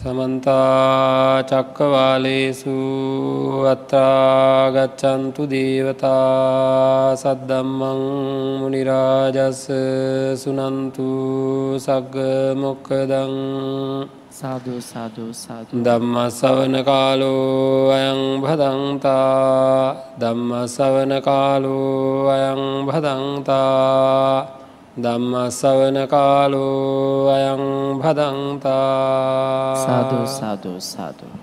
සමන්තා චක්කවාලේසු අත්තාගච්චන්තු දේවතා සද්දම්මං මුනිරාජස්ස සුනන්තු සග්ග මොක්කදං සාධූ සාධූ සාධ දම්ම සවන කාලෝ අයං භදන්තා දම්ම සවන කාලෝ අයං භදන්තා ධම්මස්සවන කාලෝ අයං භදන්තා සාධූ සාධූ සාධූ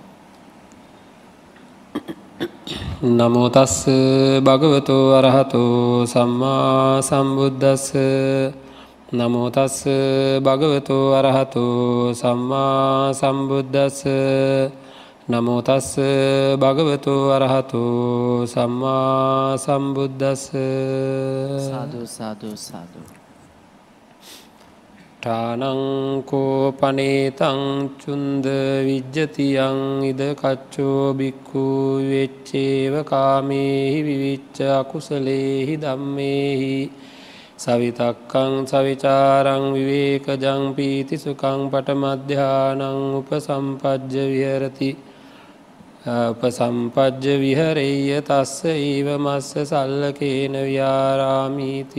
නමුතස්ස භගවතු අරහතු සම්මා සම්බුද්ධස්ස නමුතස්ස භගවතු අරහතු සම්මා සම්බුද්ධස්ස නමුතස්ස භගවතු අරහතු සම්මා සම්බුද්ධස්ස සාධූ සාධූ සාධූ ටානංකෝ පනේතං චුන්ද විජ්ජතියං ඉද කච්චෝ බික්කු වෙච්චේව කාමේහි විවිච්ච අකුසලේහි දම්මේහි සවිතක්කං සවිචාරං විවේකජං පීතිසුකං පටමධ්‍යානං උප සම්පජ්ජ විහරති උපසම්පජ්ජ විහරෙය තස්ස ඒව මස්ස සල්ලකේන ව්‍යාරාමීතිීනකෝ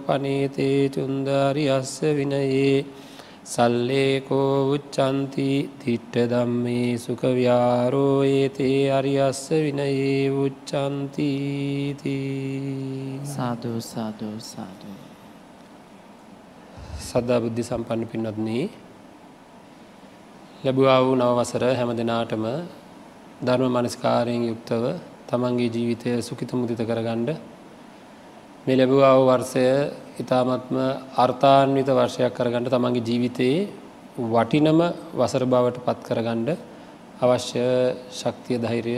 පනේතේ චුන්දාරියස්ස විනයේ සල්ලේකෝ උච්චන්ති තිට්ට දම්මේ සුකව්‍යාරෝ ඒතේ අරියස්ස විනයේ උච්චන්තීති සාධූ සාධූ සාධූ සදා. බුද්ධි සම්පන්න පින්නත්න්නේ ලැබවා වූ නවවසර හැම දෙනාටම ධර්ම මනස්කාරයෙන් යුක්තව තමන්ගේ ජීවිතය සුකිත මුදිත කරගණ්ඩ මේ ලැබවා වූ වර්සය ඉතාමත්ම අර්ථාන්විත වර්ෂයක් කරගන්නට තමන්ගේ ජීවිතයේ වටිනම වසර බවට පත් කරගණ්ඩ අවශ්‍ය ශක්තිය ධෛරය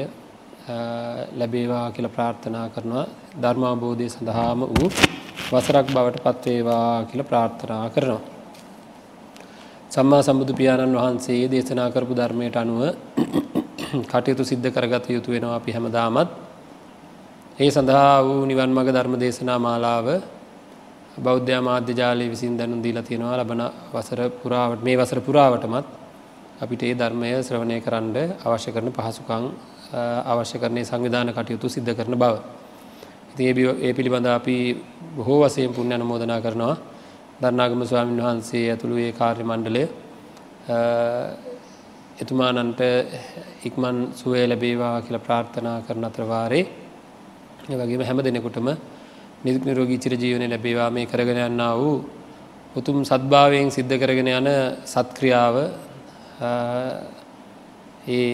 ලැබේවා කියල ප්‍රාර්ථනා කරනවා ධර්මාබෝධය සඳහාම වූ වසරක් බවට පත්වේවා කියල ප්‍රාර්ථනා කරනවා. සම්මා සම්බුදු පියාණන් වහන්සේ දේශනා කරපු ධර්මයට අනුව කටයුතු සිද්ධ කරගත යුතු වෙනවා අපි හැමදාමත්. ඒ සඳහා වූ නිවන් මග ධර්ම දේශනා මාලාව බෞද්ධ මාධ්‍ය ජාලය විසින් දැනුම් දීලා තියෙනවා. ලබන වසර පුරාවට මේ වසර පුරාවටමත් අපිට ඒ ධර්මය ශ්‍රවණය කරන්න අවශ්‍ය කරන පහසුකම් අවශ්‍ය කරන්නේ සංවිධාන කටයුතු සිද්ධ කරන බව. ඉතින් ඒ පිළිබඳ අපි බොහෝ වශයෙන් පුණ්‍ය අනුමෝදනා කරනවා. දරණාගම ස්වාමීන් වහන්සේ ඇතුළු ඒ කාර්ය මණ්ඩලය එතුමානන්ට ඉක්මන් සුවය ලැබේවා කියලා ප්‍රාර්ථනා කරන අතරවාරේ වගේම හැම දෙනෙකුටම නිදුක් නිරෝගී චිරජීවනය ලැබේවා මේ කරගෙන යන්නා වූ උතුම් සත්භාවයෙන් සිද්ධ කරගෙන යන සත්ක්‍රියාව ඒ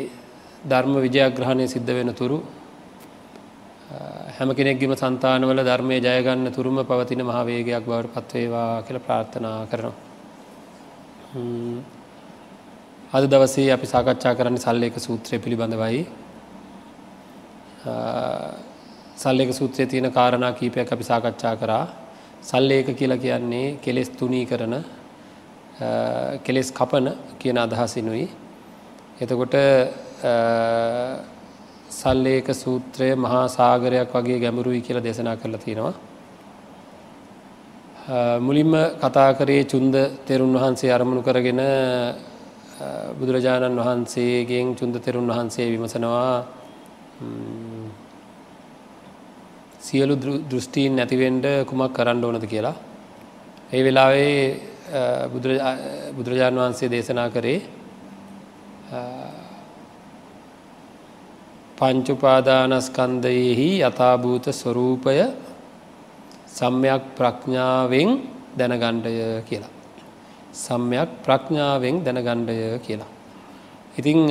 ධර්ම විජයග්‍රහණය සිද්ධ වෙන තුරු හැම කෙනෙක්ගේම సంతානවල ධර්මය ජයගන්න තුරුම පවතින මහවේගයක් බවට පත්වේවා කියලා ප්‍රාර්ථනා කරනවා. අද දවසේ අපි සාකච්ඡා කරන්න සල්ලේක සූත්‍රය පිළිබඳවයි. සල්ලේක සූත්‍රය තියෙන කාරණා කීපයක් අපි සාකච්ඡා කරා. සල්ලේක කියලා කියන්නේ කෙලෙස් තුනී කරන කෙලෙස් කපන කියන අදහසිනුයි. එතකොට සල්ලේක සූත්‍රය මහා සාගරයක් වගේ ගැඹුරුයි කියලා දේශනා කරලා තියෙනවා. මුලින්ම කතා කරේ චුන්ද තෙරුන් වහන්සේ අරමුණු කරගෙන බුදුරජාණන් වහන්සේගෙන් චුන්ද තෙරුන් වහන්සේ විමසනවා සියලු දෘෂ්ටීන් නැතිවෙන්ඩ කුමක් කරන්න ඕනද කියලා. ඒ වෙලාවේ බුදුරජාණන් වහන්සේ දේශනා කරේ පංචුපාදානස්කන්දයෙහි යථභූත ස්වරූපය සම්යක් ප්‍රඥාවෙන් දැනගණ්ඩය කියලා. සම්යක් ප්‍රඥාවෙන් දැනගණ්ඩය කියලා. ඉතිං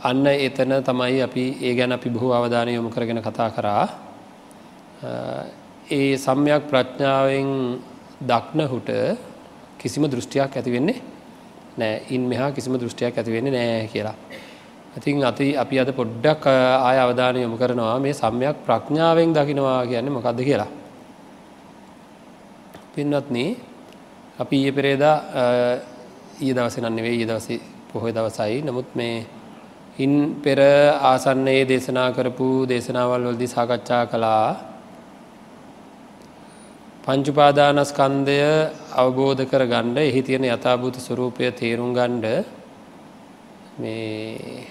අන්න එතන තමයි අපි ඒ ගැන අපි බොහෝ අවධානය යොමු කරගෙන කතා කරා ඒ සම්යක් ප්‍රඥාවෙන් දක්නහුට කිසිම දෘෂ්ටියක් ඇතිවෙන්නේ නෑ ඉන් මෙහා කිසිම දෘෂ්ටියක් ඇතිවෙන්නේ නෑ කියලා. ඉතින් අති අපි අද පොඩ්ඩක් ආය අවධානය යොමු කරනවා මේ සම්යක් ප්‍රඥාවෙන් දකිනවා කියන්නේ මොකක්ද කියලා. පින්වත්නී අපි ඊය පෙරේදා ඊය දවස නන්නෙවේ ඊය දවස පොහොය දවසයි. නමුත් මේ ඉන් පෙර ආසන්නයේ දේශනා කරපු දේශනාවල් වලදි සාකච්ඡා කළා. පංචුපාදානස්කන්දය අවබෝධ කර ගණ්ඩ එහි තියෙන යථභූත ස්වරූපය තේරුම් ගණ්ඩ මේ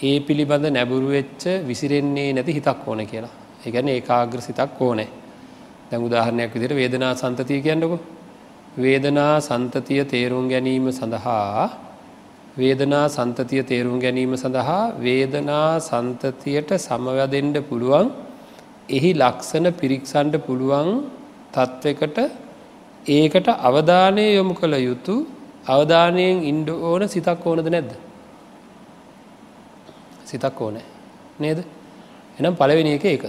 ඒ පිළිබඳ නැබුරු වෙච්ච විසිරෙන්නේ නැති හිතක් ඕන කියලා. එකන ඒකාග්‍ර සිතක් ඕනෑ. දැන් උදාහරණයක් විදිට වේදනා සන්තතිය කියන්නකු. වේදනා සන්තතිය තේරුම් ගැනීම සඳහා වේදනා සන්තතිය තේරුම් ගැනීම සඳහා වේදනා සන්තතියට සමවැදෙන්ඩ පුළුවන්. එහි ලක්ෂණ පිරික්සන්ඩ පුළුවන් තත්ත්වකට ඒකට අවධානය යොමු කළ යුතු අවධානයෙන් ඉන්ඩ ඕන සිතක් ඕනද නැද්ද? සිතක් ඕනෑ නේද? එනම් පලවෙනි එක එක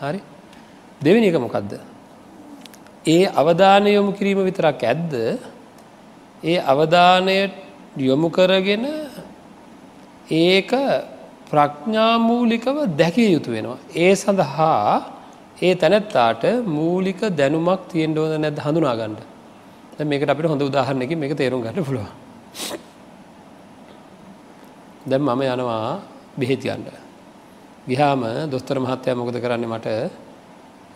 හරි. දෙවෙනි එක මොකක්ද ඒ අවධානය යොමු කිරීම විතරක් ඇද්ද? ඒ අවධානය යොමු කරගෙන ඒක ප්‍රඥාමූලිකව දැකිය යුතු වෙනවා. ඒ සඳහා ඒ තැනැත්තාට මූලික දැනුමක් තියෙන්ඩෝද නැද හඳුනාගන්නඩ මේකට අපිට හොඳ උදාහරණයක මේක තේරුම් ගන්න පුළුව දැම් මම යනවා බෙහෙතියන්ට ගිහාම දොස්තර මහත්තය මොකද කරන්න මට?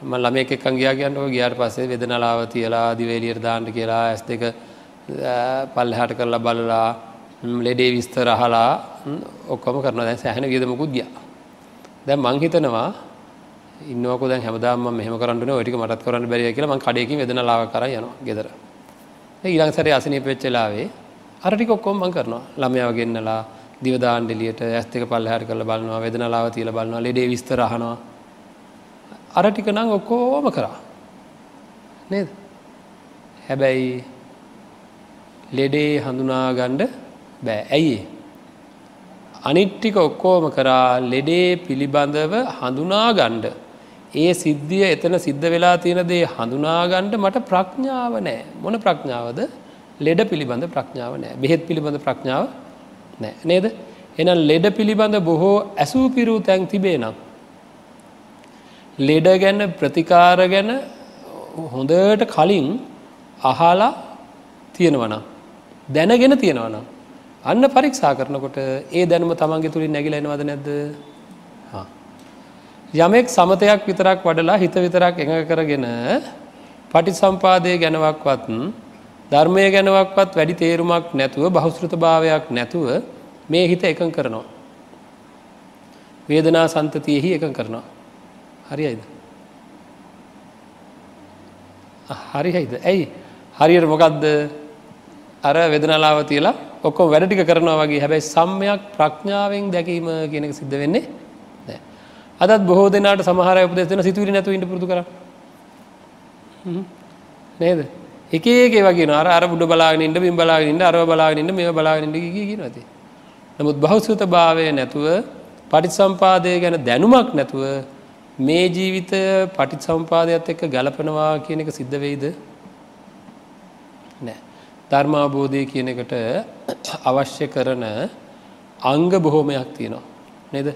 ම ළම එකක් ගියා කියන්නක ගියාට පස්සේ වෙදනලාව තියලා දිවේලියර් දාන්ට කියලා ඇස් දෙක පල්ලහට කරලා බලලා ලෙඩේ විස්තර අහලා ඔක්කොම කරන දැන් සෑහන වියදමකුත් ගිය. දැන් මං හිතනවා ඉන්නවක දැන් හැමදාම මෙහම කරන්න ඔටික මටත් කරන්න බැරිය කියලා මං කඩයකින් වෙදනලාව කර යනවා ගෙදර. ඊළඟ සැරේ අසනීප වෙච්ච වෙලාවේ අර ටික ඔක්කොම මං කරනවා. ළමයාව ගෙන්නලා දිවදාන්ඩෙලියට ඇස් දෙක පල්ලහට කරලා බලනවා වෙදනලාව තියලා බලනවා ලෙඩේ විස්තර අහනවා. අර ටික නම් ඔක්කෝම කරා. නේද? හැබැයි ලෙඩේ හඳුනාගණ්ඩ බෑ. ඇයි? අනිට්ටික ඔක්කෝම කරා ලෙඩේ පිළිබඳව හඳුනාගණ්ඩ ඒ සිද්ධිය එතන සිද්ධ වෙලා තියෙන දේ හඳුනාගණ්ඩ මට ප්‍රඥාව නෑ. මොන ප්‍රඥාවද? ලෙඩ පිළිබඳ ප්‍රඥාව නෑ. බෙහෙත් පිළිබඳ ප්‍රඥාව නෑ. නේද? එන ලෙඩ පිළිබඳ බොහෝ ඇසූ පිරූ තැන් තිබේ නම් ලෙඩ ගැන ප්‍රතිකාර ගැන හොඳට කලින් අහලා තියෙනවනම් දැනගෙන තියෙනවනම් අන්න පරික්ෂා කරනකොට ඒ දැනුම තමන්ගේ තුළින් නැගිල එනවද නැද්ද යමෙක් සමතයක් විතරක් වඩලා හිත විතරක් එඟ කරගෙන පටි සම්පාදය ගැනවක්වත් ධර්මය ගැනවක්වත් වැඩි තේරුමක් නැතුව බහුස්ෘත භාවයක් නැතුව මේ හිත එකන් කරනවා. වේදනා සන්තතියෙහි එකන් කරනවා. හරියිද හරියිද ඇයි? හරියට මොකක්ද අර වෙදනලාව තියලා ඔක්කො වැඩටික කරනවා වගේ. හැබැයි සම්මයක් ප්‍රඥාවෙන් දැකීම කියනක සිද්ධ වෙන්නේ අදත් බොහෝ දෙනාට සමහර උපදෙන සිතුවරි නැතු ඉට පුරදු කර නේද? එකඒක වගේ අර අර බුඩ බලාගනින්ට බිම් බලාගනින්ට අර බලාගනින්ට මේ බලාගනිට කියනති නමුත් බෞසෘත භාවය නැතුව පටිසම්පාදය ගැන දැනුමක් නැතුව මේ ජීවිතය පටිත් සම්පාදයක් එක්ක ගැලපනවා කියන එක සිද්ධ වෙයිද? නෑ. ධර්මාබෝධය කියන එකට අවශ්‍ය කරන අංග බොහෝමයක් තියෙනවා. නේද?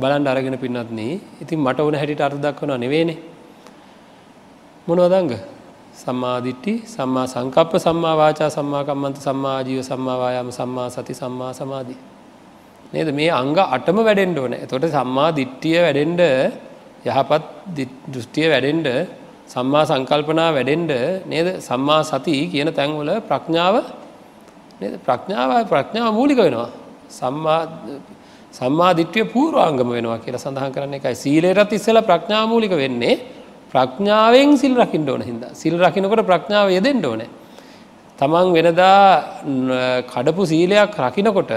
බලන්ඩ අරගෙන පින්නත්න ඉතින් මට ඕන හැටිට අර්ථ දක්වනවා නෙවේනේ මොනවදංග සම්මාධිට්ටි සම්මා සංකප්ප සම්මා වාචා සම්මාකම්මන්ත සම්මාජීව සම්මාවායාම සම්මා සති සම්මා සමාධී. නේද? මේ අංග අටම වැඩෙන්ඩ ඕන. තොට සම්මා දිට්ටිය වැඩෙන්ඩ යහපත් දෘෂ්ටිය වැඩෙන්ඩ සම්මා සංකල්පනා වැඩෙන්ඩ නේද? සම්මා සති කියන තැන්වල ප්‍රඥාව ප්‍රඥාව ප්‍රඥාව මූලික වෙනවා. සම්මා සම්මා දිට්්‍යිය පූර්වාංගම වෙනවා කියලා සඳහන් කරන්න එකයි. සීලේරත් ඉස්සල ප්‍රඥාමූලික වෙන්නේ ප්‍රඥාවෙන් සිල් රකිින් ඕන හිද සිල් රකිනකොට ප්‍රඥාව යෙදෙන්ට ඕන. තමන් වෙනදා කඩපු සීලයක් රකිනකොට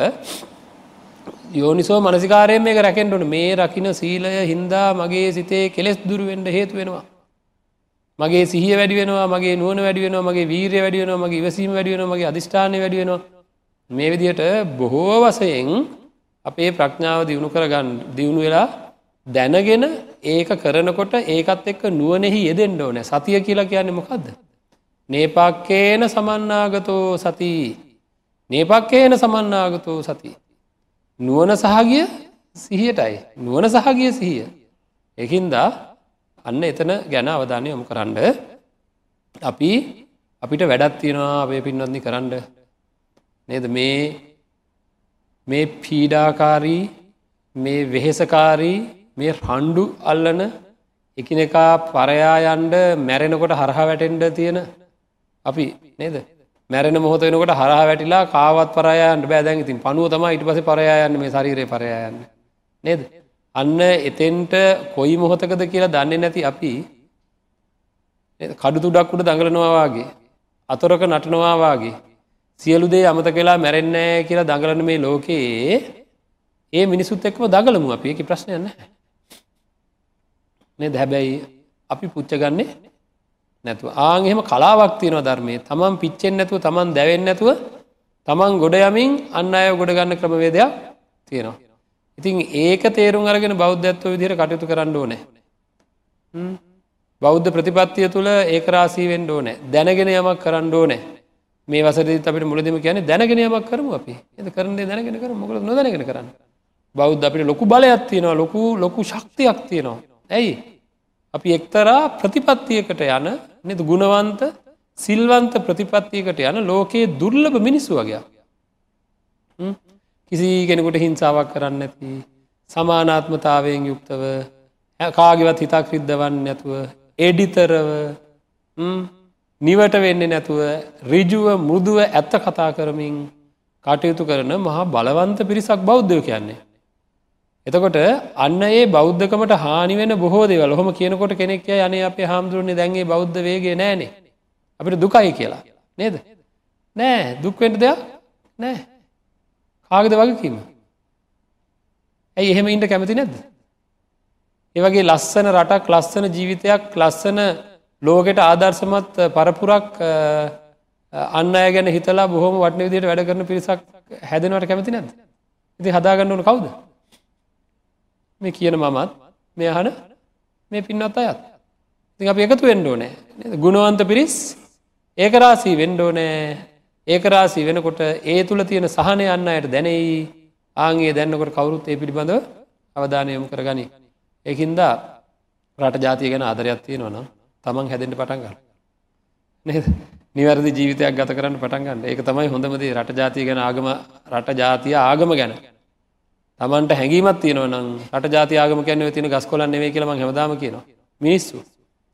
යෝනිසෝ මනසිකාරයෙන් මේක රැකෙන්ටුන මේ රකින සීලය හින්දා මගේ සිතේ කෙලෙස් දුරුවෙන්ට හේතු වෙනවා. මගේ සිහිය වැඩි වෙනවා මගේ නුවන වැඩි වෙනවා මගේ වීරය වැඩි වෙනවා මගේ ඉවසීම වැඩි වෙනවා මගේ අධිෂ්ඨානය වැඩි වෙනවා මේ විදිහට බොහෝ වසයෙන් අපේ ප්‍රඥාව දියුණු කරගන්න දියුණු වෙලා දැනගෙන ඒක කරනකොට ඒකත් එක්ක නුවනෙහි යෙදෙන්ඩ ඕනෑ සතිය කියලා කියන්නේ මොකක්ද. නේපක්කේන සමන්නාගතෝ සති නේපක්කේන සමන්නාගතෝ සති. නුවන සහගිය සිහියටයි. නුවන සහගිය සිහිය. එකින්දා අන්න එතන ගැන අවධානය යොමු කරන්න. අපි අපිට වැඩත් තියෙනවා අපේ පින්වත්නි කරන්න. නේද? මේ මේ පීඩාකාරී මේ වෙහෙසකාරී මේ රණ්ඩු අල්ලන එකිනෙකා පරයා යන්ඩ මැරෙනකොට හරහා වැටෙන්ඩ තියෙන අපි නේද? මැරෙන මොහොත වෙනකොට හරහා වැටිලා කාවත් පරයායන්ට බෑදැන් ඉතින් පනුව තම ඉට පස පරයායන්න මේ ශරීරය පරයායන්න නේද? අන්න එතෙන්ට කොයි මොහොතකද කියලා දන්නේ නැති අපි කඩු තුඩක්කුට දඟලනවාගේ අතොරක නටනවාවාගේ සියලු දේ අමත කලා මැරෙන්නෑ කියලා දඟලන මේ ලෝකයේ ඒ මිනිසුත් එක්ම දඟලමු අපි. එක ප්‍රශ්නයන්න නේ දැහැබැයි අපි පුච්චගන්නේ නැතුව. ආං එහෙම කලාවක් තියෙනවා ධර්මය. තමන් පිච්චෙන් නැතුව තමන් දැවෙන් නැතුව තමන් ගොඩ යමින් අන්න අය ගොඩ ගන්න ක්‍රමවේදයක් තියෙනවා. ඉතින් ඒක තේරුම් අරගෙන බෞද්ධත්ව විදිර කටයුතු කරන්න ඕනෑ. බෞද්ධ ප්‍රතිපත්තිය තුළ ඒකරාසී වෙන්ඩ ඕනෑ. දැනගෙන යමක් කරන්න ඕනෑ. මේ වසරදි අපිට මුලදම කියන දැනගෙන යමක් කරමු අපි. එද කරන්නේ දැනගෙන කර මොකද නොදැනගෙන කරන්න? බෞද්ධ අපිට ලොකු බලයක් තියෙනවා ලොකු ලොකු ශක්තියක් තියෙනවා. ඇයි? අපි එක්තරා ප්‍රතිපත්තියකට යන නද ගුණවන්ත සිල්වන්ත ප්‍රතිපත්තියකට යන ලෝකයේ දුර්ලභ මිනිස්සු වගේ කිසි කෙනෙකුට හිංසාවක් කරන්න ඇති සමානාත්මතාවයෙන් යුක්තව කාගවත් හිතා ක්‍රිද්ධවන්න නැතුව එඩිතරව නිවට වෙන්න නැතුව රිජුව මුදුව ඇත්ත කතා කරමින් කටයුතු කරන මහා බලවන්ත පිරිසක් බෞද්ධය කියන්නේ. එතකොට අන්න ඒ බෞද්ධකමට හානිවෙන බොහෝ දෙවල්. හොම කියනකොට කෙනෙක් යන අපේ හාමුදුරන්නේ දැන්ගේ බෞද්ධ වේගේ නෑනේ අපිට දුකයි කියලා. නේද? නෑ දුක්වෙන්ට දෙයක් නෑ. කාගද වගකීම ඇයි එහෙම ඉන්ට කැමති නැද්ද? ඒවගේ ලස්සන රටක් ලස්සන ජීවිතයක් ලස්සන ලෝකෙට ආදර්ශමත් පරපුරක් අන්න අය ගැන හිතලා බොහොම වටන විදියට වැඩ කරන පිරිසක් හැදෙනවට කැමති නැද ඉති හදාගන්න ඕන කවුද? මේ කියන මමත් මේ අහන මේ පින්නත් අයත්. ති අප එකතු වෙන්ඩෝ නෑ ගුණවන්ත පිරිස් ඒකරාසී වෙන්ඩෝ නෑ ඒකරාසී වෙනකොට ඒ තුළ තියෙන සහනය අන්න අයට දැනෙයි. ආගේ දැන්නකොට කවුරුත් ඒ පිළිබඳව අවධානයමු කරගනි. ඒකින්දා රට ජාතිය ගැන ආදරයක් තියෙනවා නම් තමන් හැදෙන්ට පටන් ගන්න. නේද? නිවැරදි ජීවිතයක් ගත කරන්න පටන් ගන්න. ඒක තමයි හොඳමදේ රට ජාතිය ගැන ආගම රට ජාතිය ආගම ගැන. තමන්ට හැඟීමත් තියෙනව නම් රට ජාති ආගම කැන්ව තින ගස් කොලන් නෙවේ කියලම හැමදාම කියනවා. මිනිස්සු.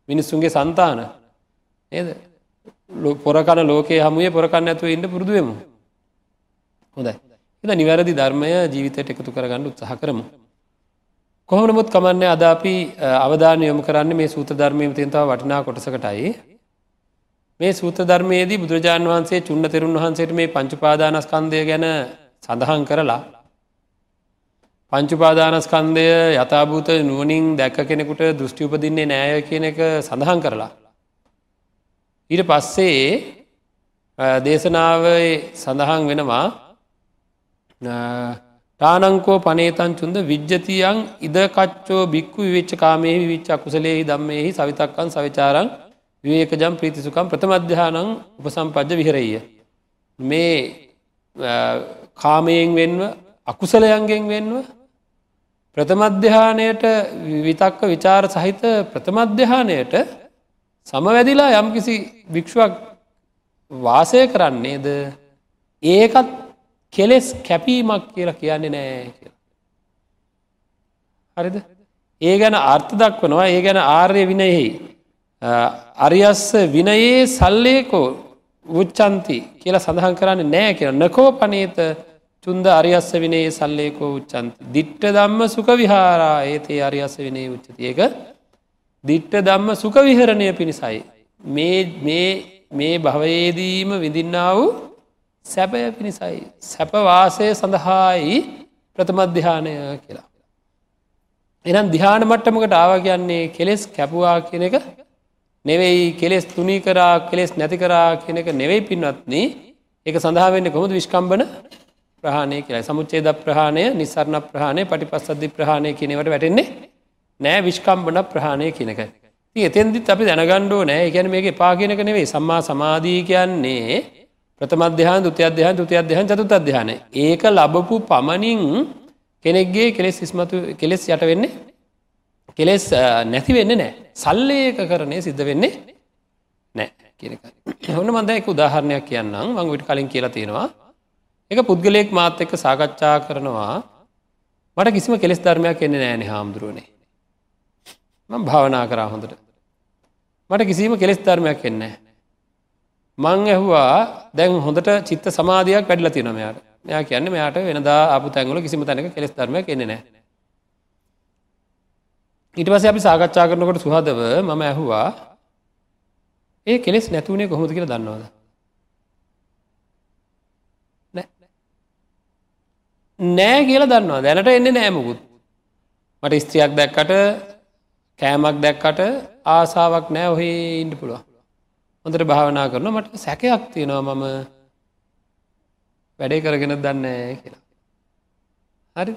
මිනිස්සුන්ගේ සන්තාන ඒද පොරකන ලෝකයේ හමුවේ පොරකන්න ඇතුව ඉන්න පුරදුවමු හොඳයි. එද නිවැරදි ධර්මය ජීවිතයට එකතු කරගන්න උත්සාහ කරමු. කොහොමනමුත් කමන්නේ අද අපි අවධාන යොමු කරන්න මේ සූත ධර්මයම තියන්තාව වටිනා කොටසකටයි. මේ සූත ධර්මයේදී බුදුරජාණන් වහන්සේ චුන්න තෙරුන් වහන්සේට මේ පංචුපාදානස්කන්දය ගැන සඳහන් කරලා පංචුපාදානස්කන්දය යථභූත නුවනින් දැක්ක කෙනෙකුට දෘෂ්ටි උපදින්නේ නෑය කියන එක සඳහන් කරලා. ඊට පස්සේ දේශනාව සඳහන් වෙනවා ටානංකෝ පනේතන් චුන්ද විජ්ජතියන් ඉදකච්චෝ බික්කු විච්ච කාමයේ විච්ච අකුසලෙහි දම්මෙහි සවිතක්කන් සවිචාරං විවේකජම් ප්‍රීතිසුකම් ප්‍රථමධ්‍යානං උපසම්පජ්ජ විහරය. මේ කාමයෙන් වෙන්ව අකුසලයන්ගෙන් වෙන්ව ප්‍රථමධ්‍යානයට විතක්ක විචාර සහිත ප්‍රථමධ්‍යානයට සමවැදිලා යම්කිසි භික්ෂුවක් වාසය කරන්නේද? ඒකත් කෙලෙස් කැපීමක් කියලා කියන්නේ නෑ කියලා. හරිද? ඒ ගැන අර්ථ දක්වනවා. ඒ ගැන ආර්ය විනයෙහි අරියස්ස විනයේ සල්ලේකෝ උච්චන්ති කියලා සඳහන් කරන්න නෑ කිය නකෝ පනේත චුන්ද අරියස්ස විනේ සල්ලේකෝ උච්චන්ති දිට්ට දම්ම සුක විහාරා ඒතේ අරියස්ස විනේ උච්චතියක දිට්ට දම්ම සුක විහරණය පිණිසයි. මේ භවයේදීම විඳින්නා වූ සැපය පිණිසයි. සැපවාසය සඳහායි ප්‍රථමධ්‍යානය කියලා. එනම් දිහාන මට්ටමකට ආව කියන්නේ කෙලෙස් කැපුවා කියන එක නෙවෙයි කෙලෙස් තුනී කරා කෙලෙස් නැති කරා කියන එක නෙවෙයි පින්වත්න. එක සඳහාවෙන්න කොමුද විශ්කම්බන ප්‍රහණය කියලා. සමුච්චේද ප්‍රහණය නිසරණ ප්‍රහණය පටි පස්සද්ධි ප්‍රහණය කියනවට වැටෙන්නේ නෑ විශ්කම්බන ප්‍රහණය කියනක. එතෙන්දිත් අපි දැනගණ්ඩෝ නෑ ගැන මේක පා කියනක නෙවෙයි. සම්මා සමාධී කියන්නේ ප්‍රථමධ්‍යාන දුතියධ්‍යාන තුතියධ්‍යාන චතුත් අධ්‍යාන ඒක ලබපු පමණින් කෙනෙක්ගේ කෙලෙස් ඉස්මතු කෙලෙස් යට වෙන්නේ කෙලෙස් නැති වෙන්න නෑ. සල්ලේක කරණය සිද්ධ වෙන්නේ නෑ කියනක හොන්න මන්ද එක උදාහරණයක් කියන්නම්. මං විට කලින් කියලා තියෙනවා. එක පුද්ගලයෙක් මාත් එක්ක සාකච්ඡා කරනවා. මට කිසිම කෙස් ධර්මයක් එන්නේ නෑනෙ හාමුදුරුවනේ. ම භාවනා කරා හොඳට. මට කිසිීම කෙස් ධර්මයක් එන්නේ මං ඇහුවා දැන් හොඳට චිත්ත සමාධයක් වැඩල තින මෙයාට. මෙයා කියන්න මෙයාට වෙනදා අප තැන්ගල කිසිම තැනක කෙස් ධර්ම කෙනෙ නෑ. ඊට පස අපි සාකච්ඡා කරනකොට සුහදව මම ඇහුවා ඒ කෙලෙස් නැතුවනේ කොහොමද කියලා දන්නවාද? නෑ කියලා දන්නවා. දැනට එන්න නෑමකුත් මට ස්ත්‍රියක් දැක්කට කෑමක් දැක්කට ආසාාවක් නෑ ඔහේ ඉන්ඩ පුළුව හොඳට භාවනා කරන මට සැකයක් තියෙනවා මම වැඩේ කරගෙන දන්න කියලා. හරි.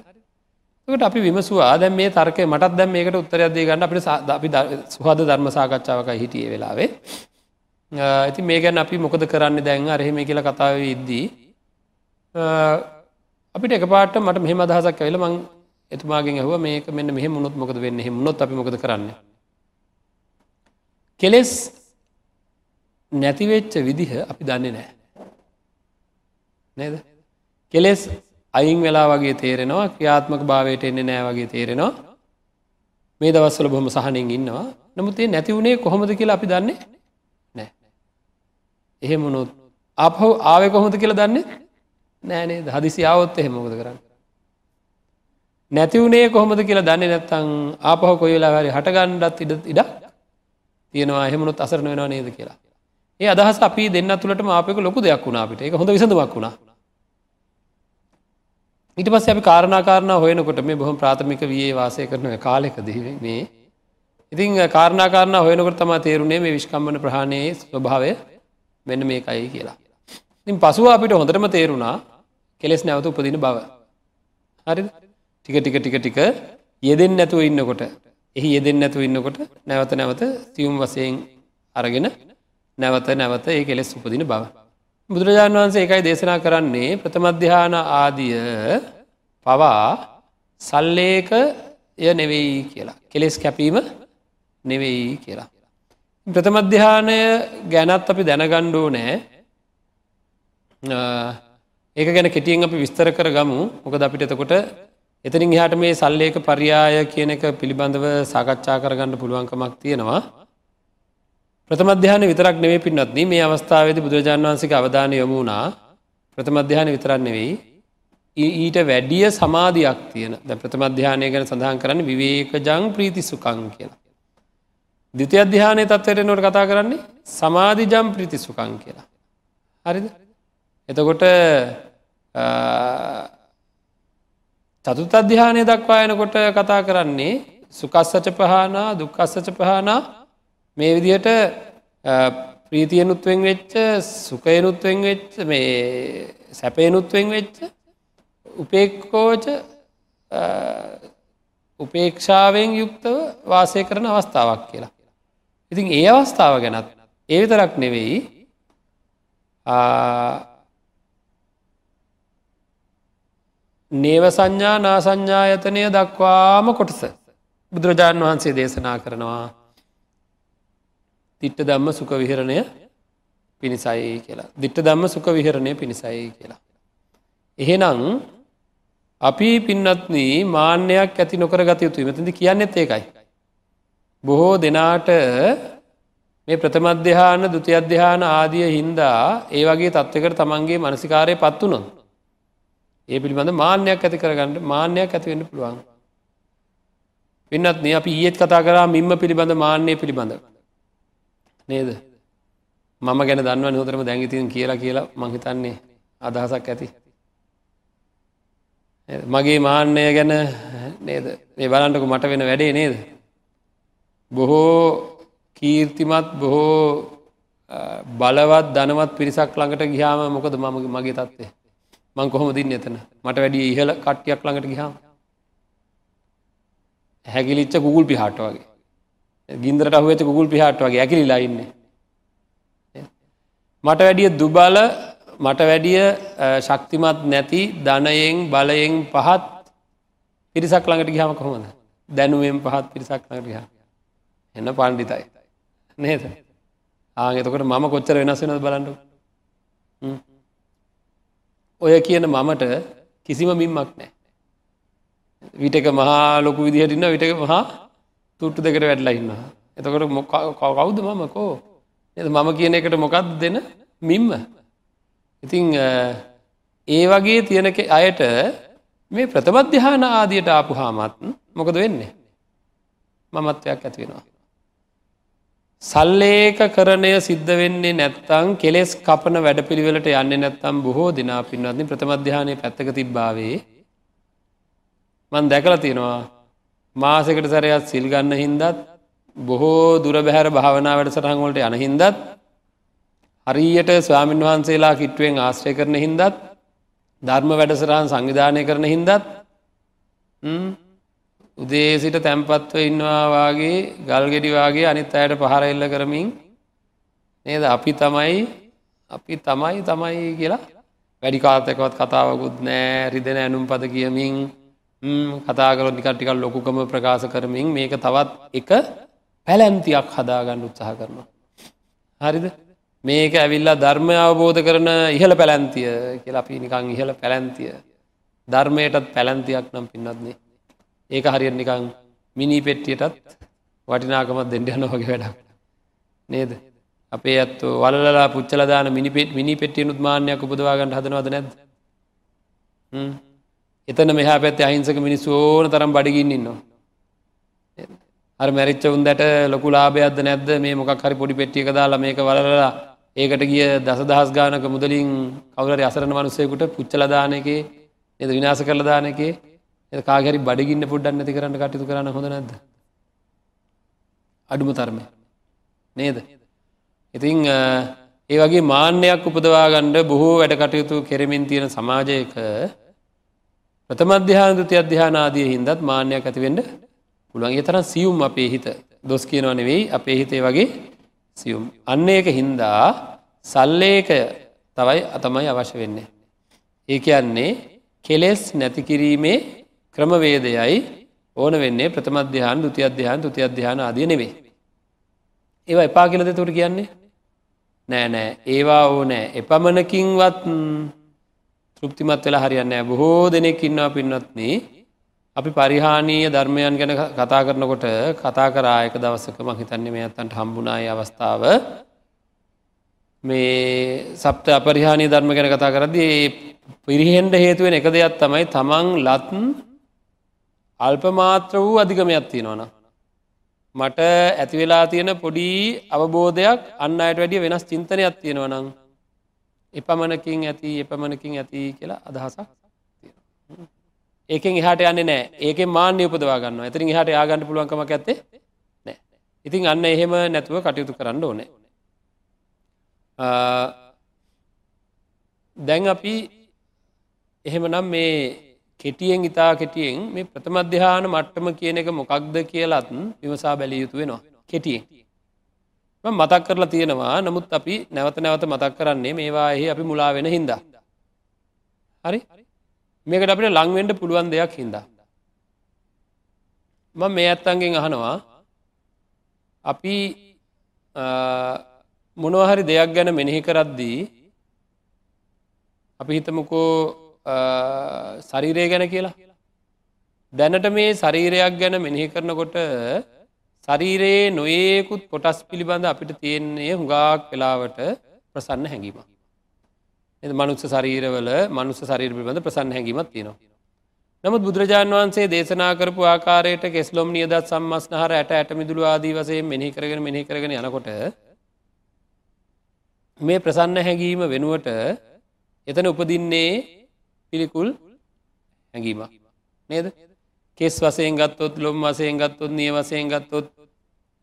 ට අපි විමසවා. දැන් මේ තර්කය මටත් දැම් මේකට උත්තරයක්දේ ගන්න අපිට අපි සුහද ධර්ම සාකච්ඡාවක හිටිය වෙලාවේ. ඇති මේ ගැන අපි මොකද කරන්න දැන්? අරහෙම කියල කතාව ඉද්දී. අපිට එකපාට මට මෙහම අදහසක් ඇවෙල මං එතුමාගෙන් ඇහව මේක මෙන්න මෙහ මුණොත් මොකද වෙන්න? මුණොත් අපි මොකද කරන්න? කෙලෙස් නැතිවෙච්ච විදිහ අපි දන්නේ නෑ නේද? කෙලෙස් අයින් වෙලා වගේ තේරෙනවා ක්‍රියාත්මක භාවයට එන්නේ නෑ වගේ තේරෙනවා. මේ දවස්වල බොහම සහනින් ඉන්නවා. නමුත් ඒ නැති වුණේ කොහොමද කියලා අපි දන්නේ නෑ එහෙමුණොත් අපහු ආව කොහොමද කියලා දන්නේ? නෑනේ හදිසි ආවොත් එහෙම මොකද කරන්න? නැති වුණේ කොහොමද කියලා දන්නේ නැත්තං ආපහු කොයි වෙලා හරි හටගණ්ඩත් ඉඩ ඉඩක් තියෙනවා. එහෙමනුත් අසරන වෙනවා නේද කියලා. ඒ අදහස් අපි දෙන්න තුළට මාපක ලොකු දෙයක් වුණා අපිට. එක හොඳ විසඳමක් වුණා. ඊට පස්සේ අපි කාරණාකාරණ හොයනකොට මේ බොහොම ප්‍රාථමික වයේ වාසය කරන කාලෙකදී මේ ඉතින් කාරණාකාරණ හොයනකොට තමා තේරුණේ මේ විශ්කම්බන ප්‍රහණයේ ස්වභාවය මෙන්න මේකයි කියලා. ඉතින් පසුව අපිට හොඳටම තේරුණා කෙලෙස් නැවත උපදින බව. හරි ටික ටික ටික ටික යෙදෙන් නැතුව ඉන්නකොට එහි යෙදෙන් නැතුව ඉන්නකොට නැවත නැවත තියුම් වසයෙන් අරගෙන නැවත නැවත ඒ කෙලෙස් උපදින බව. බුදුරජාණන් වහන්සේ එකයි දේශනා කරන්නේ ප්‍රථමධ්‍යාන ආදිය පවා සල්ලේක ය නෙවෙයි කියලා. කෙලෙස් කැපීම නෙවෙයි කියලා. ප්‍රථමධ්‍යානය ගැනත් අපි දැනගණ්ඩෝ නෑ ඒක ගැන කෙටියෙන් අපි විස්තර කර ගමු මොකද අපිට එතකොට එතනින් හට මේ සල්ලේක පරියාය කියන එක පිළිබඳව සාකච්ඡා කරගන්න පුළුවන්කමක් තියෙනවා ප්‍රථමධ්‍යාන විතරක් නෙවේ පින්නත්න මේ අවස්ථාවද බුදුරජාන් වන්සික අවධානය යොමුණා ප්‍රථමධ්‍යාන විතරක් නෙවෙයි ඊට වැඩිය සමාධයක් තියෙන ද ප්‍රථමධ්‍යානය ගැන සඳහන් කරන්න විවේක ජං ප්‍රීති සුකං කියලා. දිතය අධ්‍යානය තත්වයට නොට කතා කරන්නේ සමාධිජම් ප්‍රීති සුකං කියලා. හරිද එතකොට චතුත් අධ්‍යානය දක්වා එනකොට කතා කරන්නේ සුකස්සච පහනා දුක්කස්සච පහනා මේ විදිහට ප්‍රීතියනුත්වෙන් වෙච්ච සුකයනුත්වෙන් වෙච්ච මේ සැපයනුත්වෙන් වෙච්ච උපේක්කෝච උපේක්ෂාවෙන් යුක්තව වාසය කරන අවස්ථාවක් කියලා. ඉතින් ඒ අවස්ථාව ගැනත් ඒ විතරක් නෙවෙයි නේව සංඥා නා සංඥායතනය දක්වාම කොටස බුදුරජාණන් වහන්සේ දේශනා කරනවා දිට්ට දම්ම සුක විහරණය පිණිසයි කියලා. දිට්ට දම්ම සුක විහරණය පිණිසයි කියලා. එහෙනම් අපි පින්නත්න මාන්‍යයක් ඇති නොකර ගත යුතු මෙතදි කියන්නෙත් ඒකයි. බොහෝ දෙනාට මේ ප්‍රථමධ්‍යාන දුති අධ්‍යාන ආදිය හින්දා ඒ වගේ තත්වකට තමන්ගේ මනසිකාරය පත්වනොත්. ඒ පිළිබඳ මාන්‍යයක් ඇති කරගන්නට මාන්‍යයක් ඇතිවෙන්න පුළුවන්. පින්නත්න අපි ඒත් කතා කරා මින්ම පිළිබඳ මාන්‍යය පිළිබඳ. නේද? මම ගැන දන්න නොතරම දැඟිතින් කියලා කියලා මංහිතන්නේ අදහසක් ඇති. මගේ මාන්‍යය ගැන නේද? මේ බලන්ටක මට වෙන වැඩේ නේද? බොහෝ කීර්තිමත් බොහෝ බලවත් දනවත් පිරිසක් ළඟට ගිහාම මොකද මම මගේ තත්වේ මං කොහොම දින්න එතන? මට වැඩිය ඉහල කට්ටියක් ළඟට ගිහාම හැකිලිච්ච කුගුල් පිහාට වගේ. ගින්දරට අහුවච කුගුල් පිහාට වගේ ඇකිලිලා ඉන්න. මට වැඩිය දුබල මට වැඩිය ශක්තිමත් නැති ධනයෙන් බලයෙන් පහත් පිරිසක් ළඟට ගහම කොහොමද? දැනුවෙන් පහත් පිරිසක් ළඟට ගහ එන්න පණ්ඩිතයි. නේද? ආගෙතකොට මම කොච්චර වෙනස් වෙනද බලන්නු ඔය කියන මමට කිසිම මින්මක් නෑ විටක මහා ලොකු විදිහටින්න විටක මහා තුට්ටු දෙකට වැඩලා ඉන්නවා. එතකොට මො කවුද මම? කෝ? එ මම කියන එකට මොකක්ද දෙන මිම්ම? ඉතිං ඒ වගේ තියෙන අයට මේ ප්‍රථමධ්‍යාන ආදියට ආපු හාමත් මොකද වෙන්නේ? මමත්වයක් ඇතිවෙනවා සල්ලේක කරණය සිද්ධ වෙන්නේ නැත්තං කෙලෙස් කපන වැඩ පිළිවෙලට යන්න නැත්තම් බොහෝ දෙනා පින්වත්නි ප්‍රථමධ්‍යානය පැත්තක තිබ්බාවේ මන් දැකල තියෙනවා මාසකට සැරයක් සිල්ගන්න හින්දත් බොහෝ දුර බැහැර භාවනා වැඩ සටහංවලට යන හින්දත් හරියට ස්වාමීන් වහන්සේලා කිට්ටුවෙන් ආශ්‍රය කරන හින්දත් ධර්ම වැඩසරහන් සංවිධානය කරන හින්දත් උදේ සිට තැන්පත්ව ඉන්නවාගේ ගල්ගෙඩිවාගේ අනිත් අයට පහර එල්ල කරමින් නේද? අපි තමයි අපි තමයි තමයි කියලා වැඩි කාතකවත් කතාවකුත් නෑ. රිදෙන ඇනුම් පද කියමින් කතා කරොත් නිකන් ටිකක් ලොකුකම ප්‍රකාශ කරමින් මේක තවත් එක පැලැන්තියක් හදාගන්න උත්සාහ කරනවා. හරිද? මේක ඇවිල්ලා ධර්මය අවබෝධ කරන ඉහළ පැලැන්තිය කියලා අපි නිකං ඉහළ පැලැන්තිය. ධර්මයටත් පැලැන්තියක් නම් පින්නත්න්නේ ඒක හරියට නිකං මිනි පෙට්ටියටත් වටිනාකමත් දෙන්න යන වගේ වැඩක්. නේද? අපේ ඇත්තු වලලා පුච්චලදාන මිනිපෙට් මිනි පෙට්ටිය උත්මානයක් උපදවාගන්න හදනවද නැද එතන මෙහා පැත්තේ අහිංසක මිනිස්සු ඕන තරම් බඩිගින්නවා අර මැරිච්ච උන්දට ලොකු ලාභයක්ද නැද්ද? මේ මොකක් හරි පොඩි පෙට්ටියක දාලා මේක වලලා ඒකට ගිය දසදහස් ගානක මුදලින් කවුරරි අසරණ මනුස්සයකුට පුච්චලදාන එකේ එද විනාස කරල දාන එකේ එ කාගරි බඩගින්න පුඩ්ඩන්න නැති කරන්න කටයුතු කරන්න හොඳ නැද අඩුම තරම. නේද? ඉතිං ඒ වගේ මාන්‍යයක් උපදවාගණ්ඩ බොහෝ වැඩ කටයුතු කෙරමින් තියෙන සමාජයක ප්‍රථමධ්‍යාන දුති අධ්‍යානාදිය හින්දත් මාන්‍යයක් ඇතිවෙන්ඩ පුළුවන්. ඒ තරම් සියුම් අපේ හිත. දොස් කියනව නෙවෙයි අපේ හිතේ වගේ සියුම්. අන්න ඒක හින්දා සල්ලේකය තවයි අතමයි අවශ්‍ය වෙන්නේ. ඒ කියන්නේ කෙලෙස් නැතිකිරීමේ ක්‍රමවේදයයි ඕන වෙන්නේ ප්‍රථමධ්‍යාන දුති අධ්‍යාන තුති අධ්‍යාන ආදිය නෙවේ. ඒවා එපා කියලද තුර කියන්නේ? නෑ නෑ. ඒවා ඕනෑ. එපමණකින්වත් තෘප්තිමත් වෙලා හරියන්න බොහෝ දෙනෙක් ඉන්නවා පින්නත්න්නේ අපි පරිහානීය ධර්මයන් ගැන කතා කරනකොට කතා කරායක දවසක මං හිතන්නේ මේ අත්තන්ට හම්බුනායි අවස්ථාව. මේ සප්ත අපරිහානී ධර්ම ගැන කතා කරදි පිරිහෙන්ඩ හේතුවෙන එක දෙයක් තමයි තමන් ලත් අල්පමාත්‍ර වූ අධිකමයක් තියෙනවන. මට ඇතිවෙලා තියෙන පොඩි අවබෝධයක් අන්න අයට වැඩිය වෙනස් චින්තනයක් තියෙනවනං එපමණකින් ඇති එපමණකින් ඇති කියලා අදහසක් ඒකෙන් එහට යන්න නෑ. ඒක මාන්‍ය උපදවා ගන්න ඇතිරින් හට ආගන්න පුළුවන්කමක් ඇත්තේ නෑ. ඉතින් අන්න එහෙම නැතුව කටයුතු කරන්න ඕනේ. දැන් අපි එහෙමනම් මේ කෙටියෙන් ඉතා කෙටියෙන් මේ ප්‍රථමධ්‍යාන මට්ටම කියන එක මොකක්ද කියලත් විමසා බැලිය යුතු වෙනවා. කෙටියෙන්. මතක් කරලා තියෙනවා නමුත් අපි නැවත නැවත මතක් කරන්නේ මේවාහි අපි මුලා වෙන හින්දා. හරි? මේකට අපිට ලංවෙන්ඩ පුළුවන් දෙයක් හින්දා. ම මේ ඇත්තන්ගෙන් අහනවා. අපි මොනවහරි දෙයක් ගැන මෙනෙහි කරද්දී අපි හිතමකෝ ශරීරය ගැන කියලා දැනට මේ ශරීරයක් ගැන මෙනෙහි කරනකොට ශරීරයේ නොඒකුත් කොටස් පිළිබඳ අපිට තියෙන්නේ හුඟාක් වෙලාවට ප්‍රසන්න හැඟීම. එ මනුස්ස ශරීරවල මනුස්ස ශරීර පිළිබඳ ප්‍රසන්න හැඟීමත් තියෙනවා. නමුත් බුදුරජාණන් වහන්සේ දේශනා කරපු ආකාරයට කෙස්ලොම් නියදත් සම්මස්නහර ඇට ඇට මිදුළු ආදී වසයෙන් මෙහි කරගෙන මෙහි කරගෙන යනකොට මේ ප්‍රසන්න හැඟීම වෙනුවට එතන උපදින්නේ පිළිකුල් හැඟීමක්. නේද? කෙස් වසයෙන් ගත්තොත් ලොම් වසයෙන් ගත්තොත් නිය වසයෙන් ගත්තොත්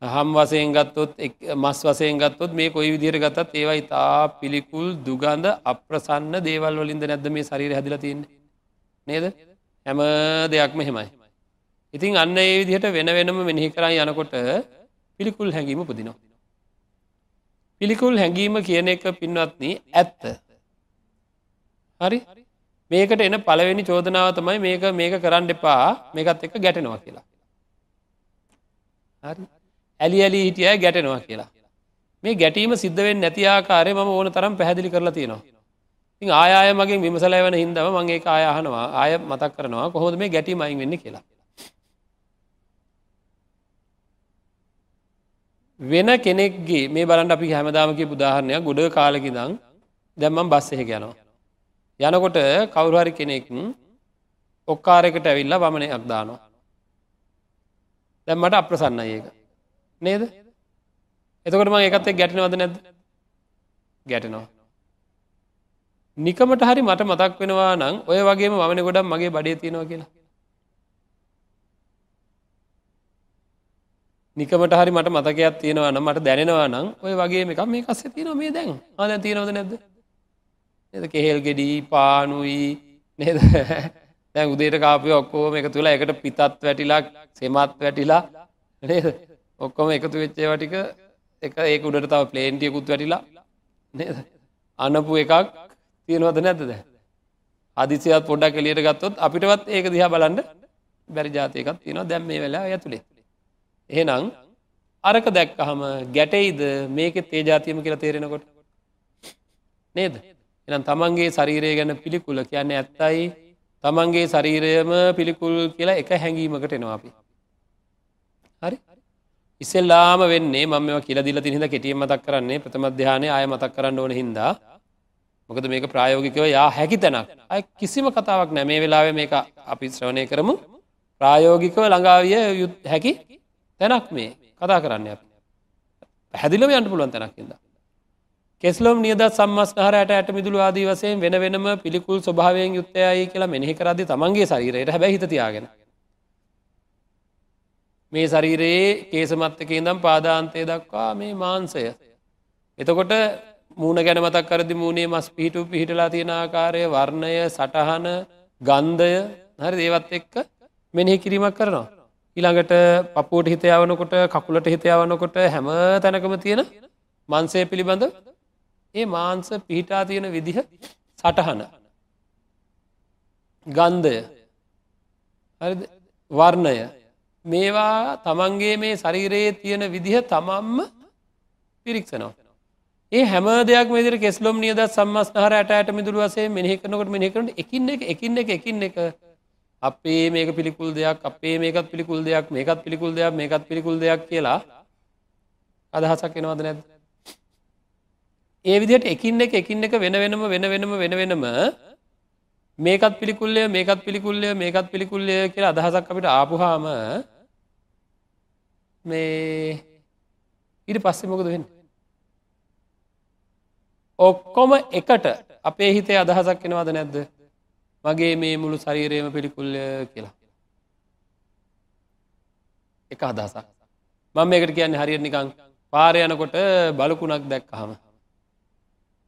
හම් වසයෙන් ගත්තොත් මස් වසයෙන් ගත්තොත් මේ කොයි විදිර ගතත් ඒවයි තා පිළිකුල් දුගන්ධ අප්‍රසන්න දේවල් වලින්ද නැද්ද මේ ශරීර හැදිල තියන්නේ? නේද? හැම දෙයක්ම හෙමයි ඉතින් අන්න ඒ විදිහට වෙන වෙනම මෙනෙහි කරයි යනකොට පිළිකුල් හැඟීම පුදිනවා පිළිකුල් හැඟීම කියන එක පින්වත්න ඇත්ත. හරි? මේකට එන පළවෙනි චෝදනාව තමයි මේක මේක කරන්න එපා මේකත් එක ගැටෙනවා කියලා හරි ඇලි ඇලි හිටිය ගැටෙනවා කියලා. මේ ගැටීම සිද්ධවෙන් නැතිආකාරය ම ඕන තරම් පැහැදිලි කරලා තියෙනවා. ඉ ආය මගේ විමසලෑවන හින්දම මගේ ආයහනවා ආය මතක් කරනවා කොහොද මේ ගැටීමයින් වෙන්න කියලා. වෙන කෙනෙක්ගේ මේ බලන්ට අපි හැමදාමක පුදාහරණයක් ගොඩ කාලකිදං දැම්මම් බස් එහෙ යනවා. යනකොට කවුරුහරි කෙනෙක් ඔක්කාරෙකට ඇවිල්ලා වමනයක් දානවා. දැම්මට අප්‍රසන්න ඒක. නේද? එතකොට ම එකත් ගැටනවද නැද ගැටනවා. නිකමට හරි මට මතක් වෙනවා නම් ඔය වගේ මන ගොඩක් මගේ බඩේ තියෙනවා කියලා. නිකමට හරි මට මතකයක් තියෙනවා නම් මට දැනෙනවා නම් ඔය වගේ එකක් මේ කස්සේ තියෙනවා මේ දැන් ආ දැන් තියෙනවද නැද්ද? නේද කෙහෙල් ගෙඩි පානුයි නේද? දැන් උදේට කාපුවේ ඔක්කොම එකතු වෙලා එකට පිතත් වැටිලා සෙමත් වැටිලා නේද? ඔක්කොම එකතු වෙච්ච ඒවා ටික එක ඒක උඩට තව ප්ලේන් ටිකකුත් වැටිලා නේද? අනපු එකක් තියෙනවද නැද්ද දැන්? හදිසියත් පොඩ්ඩක් එළියට ගත්තොත් අපිටවත් ඒක දිහා බලන්න බැරි જાතියකක් තියෙනවා දැන් මේ වෙලාව ඇතුලේ. එහෙනම් අරක දැක්කහම ගැටෙයිද මේක තේජාතියම කියලා තේරෙනකොට නේද එනම් තමන්ගේ ශරීරය ගැන පිළිකුල කියන්නේ ඇත්තයි. තමන්ගේ ශරීරයම පිළිකුල් කියලා එක හැඟීමකට එනවා අපි. හරි? ඉස්සෙල්ලාම වෙන්නේ මම කියල දිල තිහිද කෙටියම් මතක් කරන්නේ ප්‍රථමධ්‍යානය අය මතක් කරන්න ඕන හින්දා. මොකද මේක ප්‍රායෝගිකව යා හැකි තැනක්. අය කිසිම කතාවක් නැමේ වෙලාව මේක අපි ශ්‍රවණය කරමු. ප්‍රායෝගිකව ළඟාවිය යුත් හැකි තැනක් මේ. කතා කරන්න අප. පැදිලම යන්න පුළුවන් තැනක්කිද. කෙස්ලොම් නියද සම්මස්නහරයට ඇට මිදුළු ආදී වසයෙන් වෙන වෙනම පිළිකුල් ස්වභාවයෙන් යුත්තයයි කියලා මෙනෙහි කරදි තමන්ගේ ශරීරයට හැබැ හිතතියාගෙන. මේ ශරීරයේ කේසමත්තක ඉදම් පාදාන්තය දක්වා මේ මාන්සය. එතකොට මූුණ ගැන මතක් කරදි මූුණේ මස් පිහිටු පිහිටලා තියෙන ආකාරය වර්ණය සටහන ගන්ධය හරි දේවත් එක්ක මෙනෙහි කිරීමක් කරනවා. ඊළඟට පපුූට හිත යවනකොට කකුලට හිත යවනකොට හැම තැනකම තියෙන මන්සේ පිළිබඳ ඒ මාන්ස පිහිටා තියෙන විදිහ සටහන. ගන්ධය. වර්ණය. මේවා තමන්ගේ මේ ශරීරයේ තියෙන විදිහ තමම්ම පිරික්ෂනවා. ඒ හැම දෙයක් මෙදිර කෙස්ලොම් නියද සම්මස්නහර ඇට ඇට මිදුර වසේ මෙහකනකොට මෙහකට එකින්න එක එකින්න එක එකින්න එක. අපේ මේක පිළිකුල් දෙයක් අපේ මේකත් පිළිකුල් දෙයක් මේකත් පිළිකුල් දෙයක් මේකත් පිළිකුල් දෙයක් කියලා අදහසක් එනවද නැද. ඒ විදිහට එකින් එක එකින් එක වෙන වෙනම වෙන වෙනම වෙන වෙනම මේකත් පිළිකුල්ලය මේකත් පිළිකුල්ලය මේකත් පිළිකුල්ලය කියලා අදහසක් අපිට ආපුහාම මේ ඉට පස්සෙ මොකද වෙන්න. ඔක්කොම එකට අපේ හිතේ අදහසක් එනවද නැද්ද මගේ මේ මුළු ශරීරයම පිළිකුල්ල කියලා. එක අදසක්. මං මේකට කියන්නේ හරියට නිකං පාරය යනකොට බලකුණක් දැක්කහම.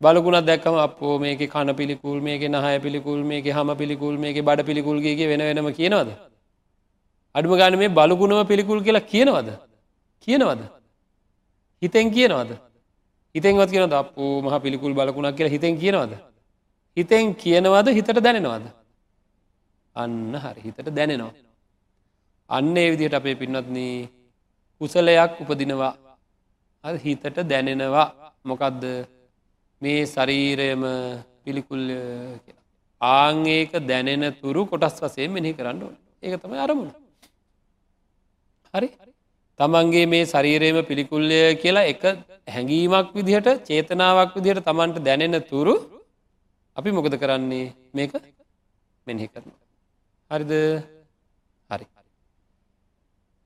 බලකුණක් දැක්කම අපෝ මේක කණ පිළිකුල් මේක නහය පිළිකුල් මේක හම පිළිකුල් මේක බඩ පිළිකුල්ගේ වෙන වෙනම කියනවද. අඩුම ගාන මේ බලකුණම පිළිකුල් කියලා කියනවද. කියනවද. හිතෙන් කියනවද. හිතෙන්වත් කියනද අපෝ මහ පිළිකුල් බලකුණක් කියලා හිතෙන් කියනවද. හිතෙන් කියනවද හිතට දැනෙනවද. අන්න හරි හිතට දැනෙනවා. අන්න ඒ විදිහට අපේ පින්නත්න කුසලයක් උපදිනවා හිතට දැනෙනවා මොකක්ද මේ ශරීරයම පිළිකුල්ල ආංඒක දැනෙන තුරු කොටස් වසේ මෙහි කරන්න ඕන ඒක තමයි අරමුණ. හරි තමන්ගේ මේ ශරීරයම පිළිකුල්ලය කියලා එක හැඟීමක් විදිහට චේතනාවක් විදිහට තමන්ට දැනෙන තුරු අපි මොකද කරන්නේ මේක මෙනෙහි කරන. හරිද හරි.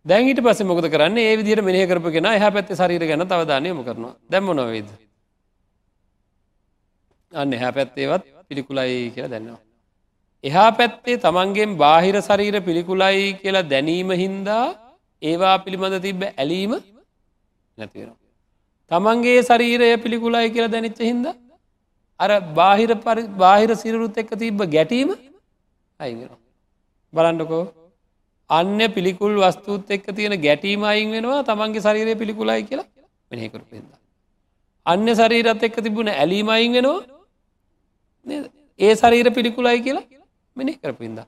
දැන්ට පස මොකද කරන්න ඒ විදිට මෙහ කරපගෙන එහ පැත්ත සරීර ගැන තවදානයම කරනවා දැම්ම නොවේද. අන්න එහ පැත්තේවත් පිළිකුලයි කියලා දැන්නවා. එහා පැත්තේ තමන්ගේ බාහිර ශරීර පිළිකුලයි කියලා දැනීම හින්දා ඒවා පිළිබඳ තිබ්බ ඇලීම නැතිවෙනවා. තමන්ගේ ශරීරය පිළිකුලයි කියලා දැනිච්ච හින්දා අර බාහිර බාහිර සිරුත් එක්ක තිබ්බ ගැටීම අයිගෙන. බලන්ඩකෝ අන්‍ය පිළිකුල් වස්තුූත් එක්ක තියෙන ගැටීම අයින් වෙනවා තමන්ගේ ශරීරය පිළිකුලයි කියලා මෙහෙකරපෙද. අන්‍ය ශරීරත් එක්ක තිබුණ ඇලීම අයින් වෙනවා ඒ ශරීර පිළිකුලයි කියලා මෙනෙ කරපින්ද.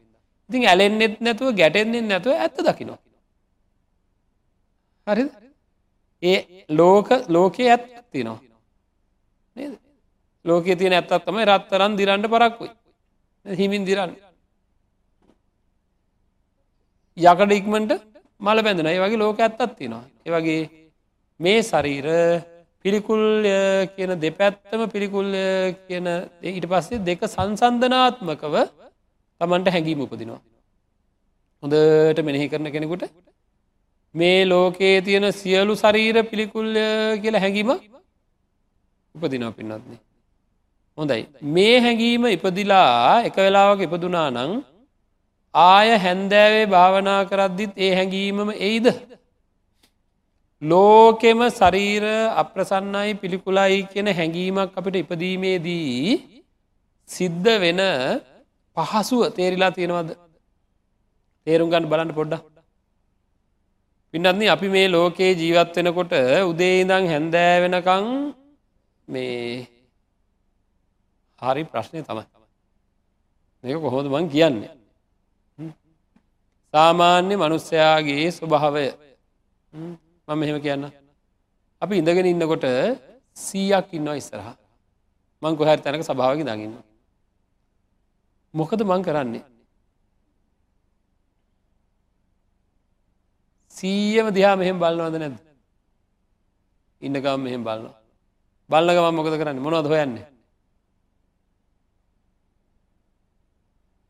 ඉතින් ඇලෙන්න්නෙත් නැතුව ගැටෙන්න්නේ නැතුව ඇත්ත දකිනවා. හරි ඒ ලෝක ලෝකයේ ඇත් තිනවා. නේද? ලෝක තියෙන ඇත්තත් තමයි රත්තරන් දිරන්ට පරක්කුයි. හිමින් දිරන්න. යකට ඉක්මට මල බැඳන ඒ වගේ ලෝක ඇත්තත් තියෙනවා. ඒවගේ මේ ශරීර පිළිකුල්ය කියන දෙපැත්තම පිළිකුල්ය කියන ඊට පස්සේ දෙක සංසන්ධනාත්මකව තමන්ට හැඟීම උපදිනවා. හොඳට මෙනෙහි කරන කෙනෙකුට මේ ලෝකයේ තියෙන සියලු ශරීර පිළිකුල්ය කියල හැඟීම උපදිනව පින්නත්න්නේ. හොඳයි මේ හැඟීම ඉපදිලා එක වෙලාවක ඉපදුනා නං ආය හැන්දෑවේ භාවනා කරද්දිත් ඒ හැඟීමම එයිද ලෝකෙම ශරීර අප්‍රසන්නයි පිළිකුලයි කියන හැඟීමක් අපිට ඉපදීමේදී සිද්ධ වෙන පහසුව තේරිලා තියෙනවද? තේරුම් ගන්න බලන්න පොඩ්ඩ පින්නත්න අපි මේ ලෝකයේ ජීවත් වෙනකොට උදේ ඉඳං හැන්දෑ වෙනකං මේ හරි ප්‍රශ්නය තමයි. මේක කොහොද මං කියන්නේ? සාමාන්‍ය මනුස්සයාගේ ස්වභාවය. මම මෙහෙම කියන්න. අපි ඉඳගෙන ඉන්නකොට සීයක් ඉන්නවා ඉස්සරහ. මං කොහැර තැනක සභාවක දකින්න මොකද මං කරන්නේ? සීයම දිහා මෙහෙම බලන්නවද නැද ඉන්නකම් මෙහෙම බලන්න බල්ලගම මොකද කරන්න? මොනවද හොයන්නේ?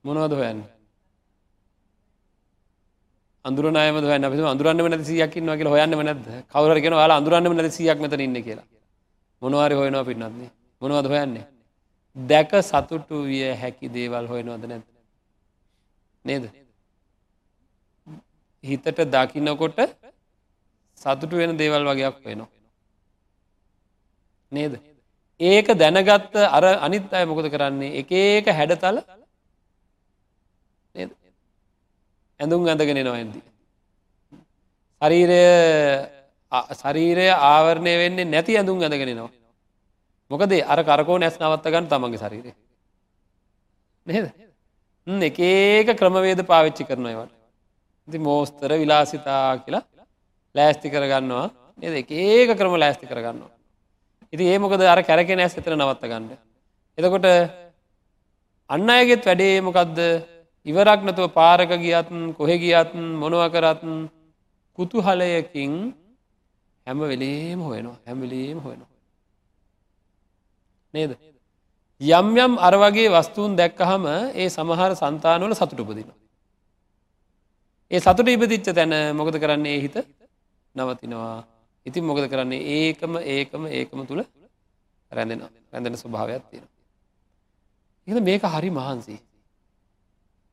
මොනවද හොයන්න? අඳුරනයම හන්න අපි අඳුරන්න නැති සියක් ඉන්නවා කියලා හොයන්න නැද්ද කවුරු කියන ඔයාලා අඳුරන්න නැති සියක් මෙතන ඉන්නේ කියලා. මොනවාරි හොයනවා පින්නත්නේ මොනවද හොයන්නේ? දැක සතුටු විය හැකි දේවල් හොයනවද නැද්ද? නේද? හිතට දකින්නකොට සතුටු වෙන දේවල් වගේයක් වෙනවා. නේද? ඒක දැනගත්ත අර අනිත් අය මොකද කරන්නේ? එක ඒක හැඩතල ඇඳුම් ඇඳගෙන නොඇද. ශරීරය ශරීරය ආවරණය වෙන්නේ නැති ඇඳුම් ඇඳගෙන නවා. මොකදේ අර කරකෝ නැස් නවත්ත ගන්න තමන්ගේ ශරීරය. නේද? එකඒක ක්‍රමවේද පාවිච්චි කරනයවට. ති මෝස්තර විලාසිතා කියලා ලෑස්ති කරගන්නවා නද ඒක ක්‍රම ලෑස්ති කරගන්නවා. ඉති ඒ මොකද අර කැරකෙන ඇස් එතර නවත්ත ගන්න. එතකොට අන්න අයගෙත් වැඩේ මොකක්ද ඉවරක් නැතුව පාරක ගියත්න් කොහෙ ගියත්න් මොනව කරත්න් කුතුහලයකින් හැම වෙලේම හොයනවා හැමලේම හොයනවා. නේද. යම් යම් අර වගේ වස්තුූන් දැක්කහම ඒ සමහර සන්තානවල සතුට උපදින. ඒ සතුට ඉපදිච්ච තැන මොකද කරන්නේ හිත නවතිනවා. ඉතින් මොකද කරන්නේ ඒකම ඒකම ඒකම තුළ රැඳෙන රැඳෙන ස්වභාවයක් තියෙන. එ මේක හරි මහන්සේ.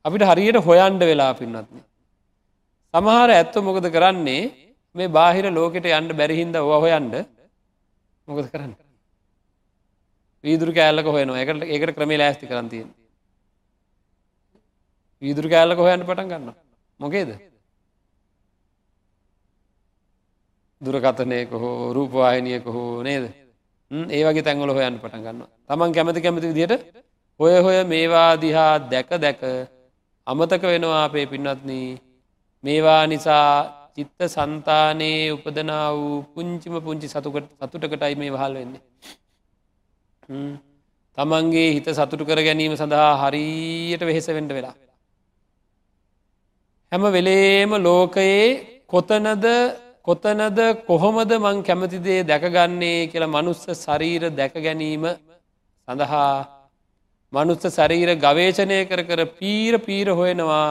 අපිට හරියට හොයන්ඩ වෙලා පින්නත්න. සමහර ඇත්ත මොකද කරන්නේ මේ බාහිර ලෝකෙට යන්ඩ බැරිහින්ද ඔව හොයන්ඩ මොකද කරන්න. වීදුර කෑල්ලක හොයන එකට ඒකට ක්‍රමේ ලෑස්ති කරන්තියෙන්. වීදුර කෑල්ලක හොයන්න පටන් ගන්න. මොකේද. දුරකතනයක හෝ රූපවාහිනියක හෝ නේද. ඒ වගේ තැන්වල හොයන්න පටන් ගන්න. තමන් කැමති කැමති විදියට හොය හොය මේවා දිහා දැක දැක අමතක වෙනවා අපේ පින්නත්න මේවා නිසා චිත්ත සන්තානයේ උපදනා වූ පුංචිම පුංචි සතුකට සතුටකටයි මේ වහල් වෙන්නේ. තමන්ගේ හිත සතුටු කර ගැනීම සඳහා හරියට වෙහෙසවෙන්ට වෙලා. හැම වෙලේම ලෝකයේ කොතනද කොතනද කොහොමද මං කැමතිදේ දැකගන්නේ කියලා මනුස්ස ශරීර දැක ගැනීම සඳහා මනුස්ස ශරීර ගවේශණය කර කර පීර පීර හොයෙනවා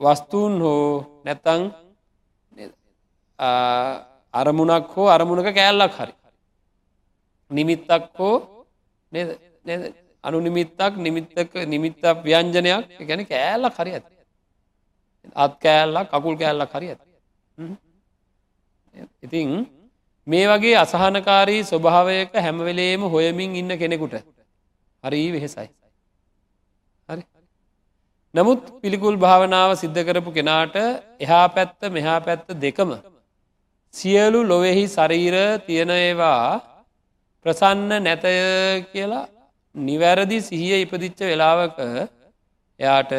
වස්තුූන් හෝ නැතං අරමුණක් හෝ අරමුණක කෑල්ලක් හරි. නිමිත්තක් හෝ අනු නිමිත්තක් නිමිත්තක නිමිත්ත ව්‍යංජනයක් ගැන කෑල්ලක් හරි ඇති. අත් කෑල්ලක් කකුල් කෑල්ලක් හරි ඇති. ඉතිං මේ වගේ අසහනකාරී ස්වභාවයක හැමවෙලේම හොයමින් ඉන්න කෙනෙකුට හරි වෙහෙසයි. හරි නමුත් පිළිකුල් භාවනාව සිද්ධ කරපු කෙනාට එහා පැත්ත මෙහා පැත්ත දෙකම සියලු ලොවෙහි ශරීර තියෙන ඒවා ප්‍රසන්න නැතය කියලා නිවැරදි සිහිය ඉපදිච්ච වෙලාවක එයාට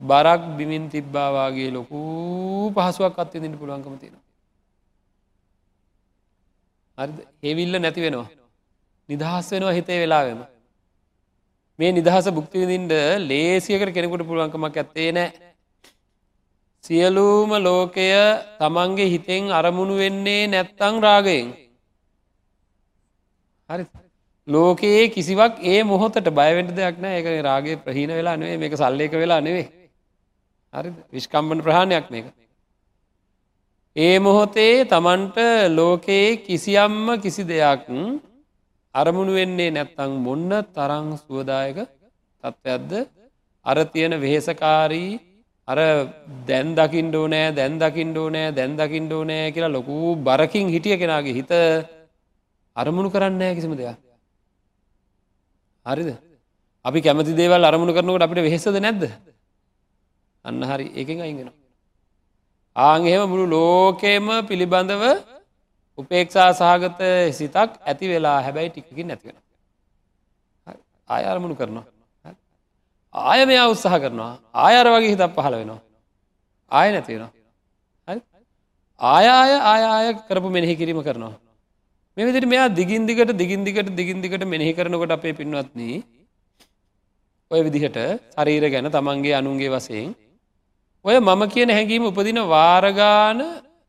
බරක් බිමින් තිබ්බාවාගේ ලොකු පහසුවක් අත්තිදිට පුළුවන්කම තියෙන. හෙවිල්ල නැති වෙනවා. නිදහස් වෙනවා හිතේ වෙලාවෙම. මේ නිදහස බුක්තිවිදින්ට ලේසියකට කෙනෙකුට පුළුවන්කමක් ඇත්තේ නෑ. සියලූම ලෝකය තමන්ගේ හිතෙන් අරමුණු වෙන්නේ නැත්තං රාගයෙන්. හරි. ලෝකයේ කිසිවක් ඒ මොහොතට බයවෙන්ට දෙයක් නෑ. ඒක රාගේ ප්‍රහීන වෙලා නෙවේ මේක සල්ලේක වෙලා නෙවේ හරි. විශ්කම්බන ප්‍රහණයක් මේක. ඒ මොහොතේ තමන්ට ලෝකයේ කිසියම්ම කිසි දෙයක් අරමුණු වෙන්නේ නැත්තං මොන්න තරං සුවදායක තත්ත්වයක්ද? අර තියෙන වෙහෙසකාරී අර දැන් දකිින්ඩෝ නෑ දැන් දකිින්ඩෝ නෑ දැන් දකිින්ඩෝ නෑ කියලා ලොකු බරකින් හිටිය කෙනගේ හිත අරමුණු කරන්න කිසිම දෙයක්. හරිද? අපි කැමති දේවල් අරමුණු කරනකට අපිට වෙහෙසද නැද්ද? අන්න හරි. ඒකෙන් අයිගෙන ආංහෙම මුළු ලෝකේම පිළිබඳව උපේක්ෂා සහගත සිතක් ඇති වෙලා හැබැයි ටිකකින් නැතිවෙන ආය අරමුණු කරනවා. ආය මෙයා උත්සාහ කරනවා. ආයර වගේ හිතක් පහළ වෙනවා. ආය නැතිවෙනවා ආය ආය ආය ආය කරපු මෙනෙහි කිරීම කරනවා. මේ විදිහට මෙයා දිගින් දිගට දිගින් දිගට දිගින් දිගට මෙනෙහි කරනකොට අපේ පින්වත්නි ඔය විදිහට ශරීර ගැන තමන්ගේ අනුන්ගේ වශයෙන් ඔය මම කියන හැඟීම උපදින වාරගාන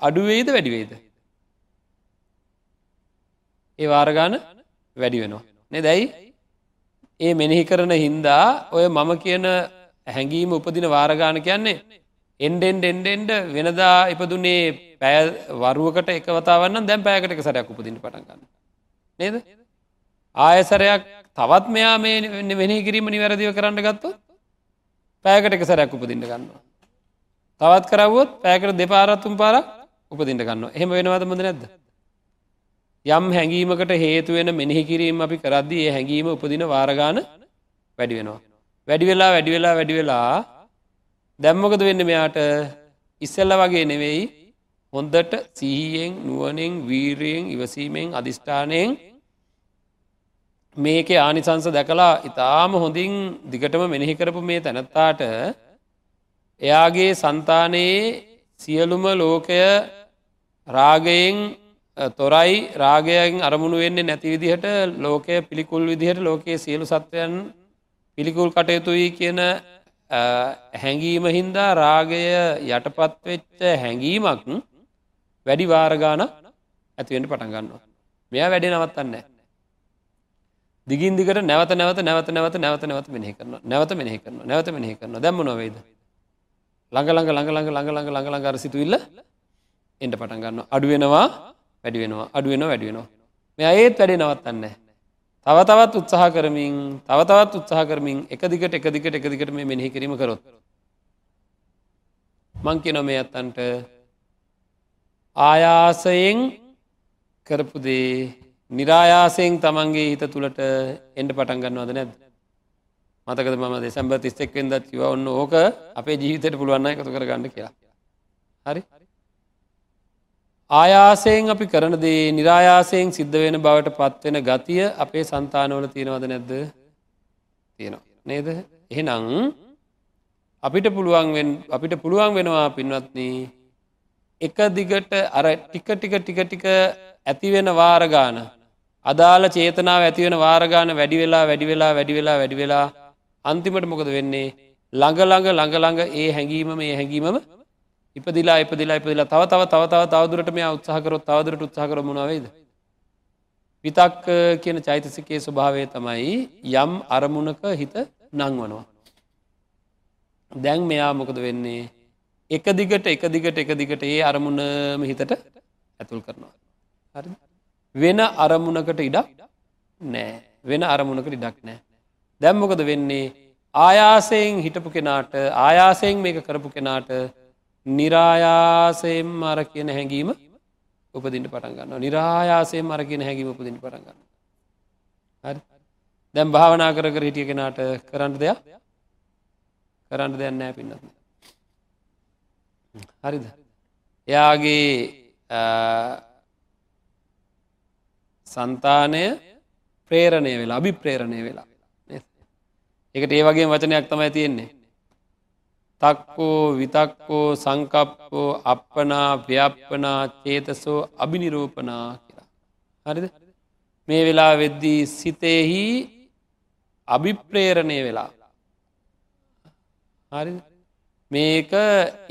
අඩුවේද වැඩිවේද? ඒ වාරගාන වැඩි වෙනවා. නෙ දැයි ඒ මෙනෙහි කරන හින්දා ඔය මම කියන හැඟීම උපදින වාරගාන කියන්නේ එන්ඩෙන්ඩ එන්ඩෙන්ඩ වෙනදා ඉපදුනේ පැය වරුවකට එකවතාවන්න දැම් පෑකට එක සරයක් උපදින්න පටන්ගන්න නේද? ආයසරයක් තවත් මෙයා මේ වෙනි කිරීම නිවැරදිව කරන්න ගත්තු පෑකට එක සරයක් උපදින්න ගන්නවා. තවත් කරවුවොත් පෑකට දෙපාරත්තුම් පාරක් උපදිට ගන්න එහෙම වෙනවද මද නැද්ද? යම් හැඟීමකට හේතුවෙන මෙනෙහි කිරීම අපි කරද්දී ඒ හැඟීම උපදින වාරගාන වැඩි වෙනවා. වැඩි වෙලා වැඩි වෙලා වැඩි වෙලා දැම්මොකද වෙන්න මෙයාට? ඉස්සල්ල වගේ නෙවෙයි. හොන්දට සිහියෙන් නුවනෙන් වීරයෙන් ඉවසීමෙන් අධිෂ්ඨානයෙන් මේක ආනිසංස දැකලා ඉතාම හොඳින් දිගටම මෙනෙහි කරපු මේ තැනත්තාට එයාගේ සන්තානයේ සියලුම ලෝකය රාගයෙන් තොරයි රාගයෙන් අරමුණු වෙන්නේ නැති විදිහට ලෝකය පිළිකුල් විදිහට ලෝකයේ සියලු සත්වයන් පිළිකුල් කටයුතුයි කියන හැඟීම හින්දා රාගය යටපත්වෙච්ච හැඟීමක් වැඩි වාරගාන ඇතිවෙන්ට පටන්ගන්නවා. මෙයා වැඩි නවත්තන්න. දිගින් දිගට නැවත නැවත නැවත නැවත නැවත නැවත මෙහි කරන නැවත මෙහි කරන නැවත මෙහි කරන දැම නොවේද. ළඟළඟ ළඟළඟ ළඟළඟ ළඟළඟ අර සිතුවිල්ල එන්ට පටන්ගන්න අඩුවෙනවා වැඩි වෙනවා අඩුවෙන වැඩි වෙනවා. මෙ ඒත් වැඩි නවත්තන්න. තව තවත් උත්සාහ කරමින් තව තවත් උත්සාහ කරමින් එක දිගට එක දිගට එක දිගට මේ මෙහි කිරීම කරොත්. මංකි නොමේ ඇත්තන්ට ආයාසයෙන් කරපුදේ නිරායාසයෙන් තමන්ගේ හිත තුළට එන්ඩ පටන් ගන්නවද නැද මතකද ම දෙසැම්බ තිස්සෙක්ෙන් දත් කිව ඔන්න ඕක අපේ ජීවිතයට පුළුවන්න එකතු කර ගන්න කියලා හරි ආයාසයෙන් අපි කරන දේ නිරායාසයෙන් සිද්ධ වෙන බවට පත්වෙන ගතිය අපේ සන්තානවල තියෙනවද නැද්ද? තියෙනවා. නේද? එහෙනං අපිට පුළුවන් අපිට පුළුවන් වෙනවා පින්වත්නී එක දිගට අර ටික ටික ටික ටික ඇතිවෙන වාරගාන අදාළ චේතනාව ඇතිවෙන වාරගාන වැඩි වෙලා වැඩි වෙලා වැඩි වෙලා වැඩි වෙලා අන්තිමට මොකද වෙන්නේ? ළඟළඟ ළඟළඟ ඒ හැඟීම මේ හැඟීමම ඉපදිලා ඉපදිලා ඉපදිලා. තව තව තව තව තවදුරට මේ උත්සාහකරොත් තවදුරට උත්සාහකර මොනවේද විතක් කියන චෛතසිකයේ ස්වභාවය තමයි යම් අරමුණක හිත නංවනවා. දැන් මෙයා මොකද වෙන්නේ? එක දිගට එක දිගට එක දිගට ඒ අරමුණම හිතට ඇතුල් කරනවා. හරි වෙන අරමුණකට ඉඩක් නෑ වෙන අරමුණකට ඉඩක් නෑ. දැම්මොකද වෙන්නේ? ආයාසයෙන් හිටපු කෙනාට ආයාසයෙන් මේක කරපු කෙනාට නිරායාසයෙන් අර කියන හැඟීම උපදින්ට පටන්ගන්න නිරායාසයෙන් අර කියන හැඟීම උපදින් පටන්ගන්න. හරි. දැම් භාවනා කර කර හිටිය කෙනාට කරන්න දෙයක්? කරන්න දෙයක් නෑ පින්නත්න. හරිද? එයාගේ සන්තානය ප්‍රේරණය වෙලා අභි ප්‍රේරණය වෙලා එකට ඒ වගේ වචනයක් තමයි තියෙන්නේ. තක්කෝ විතක්කෝ සංකප්පෝ අපපනා ව්‍යප්පනා චේතසෝ අභිනිරූපනා කියලා. හරිද? මේ වෙලා වෙද්දී සිතෙහි අභිප්‍රේරණය වෙලා. හරි මේක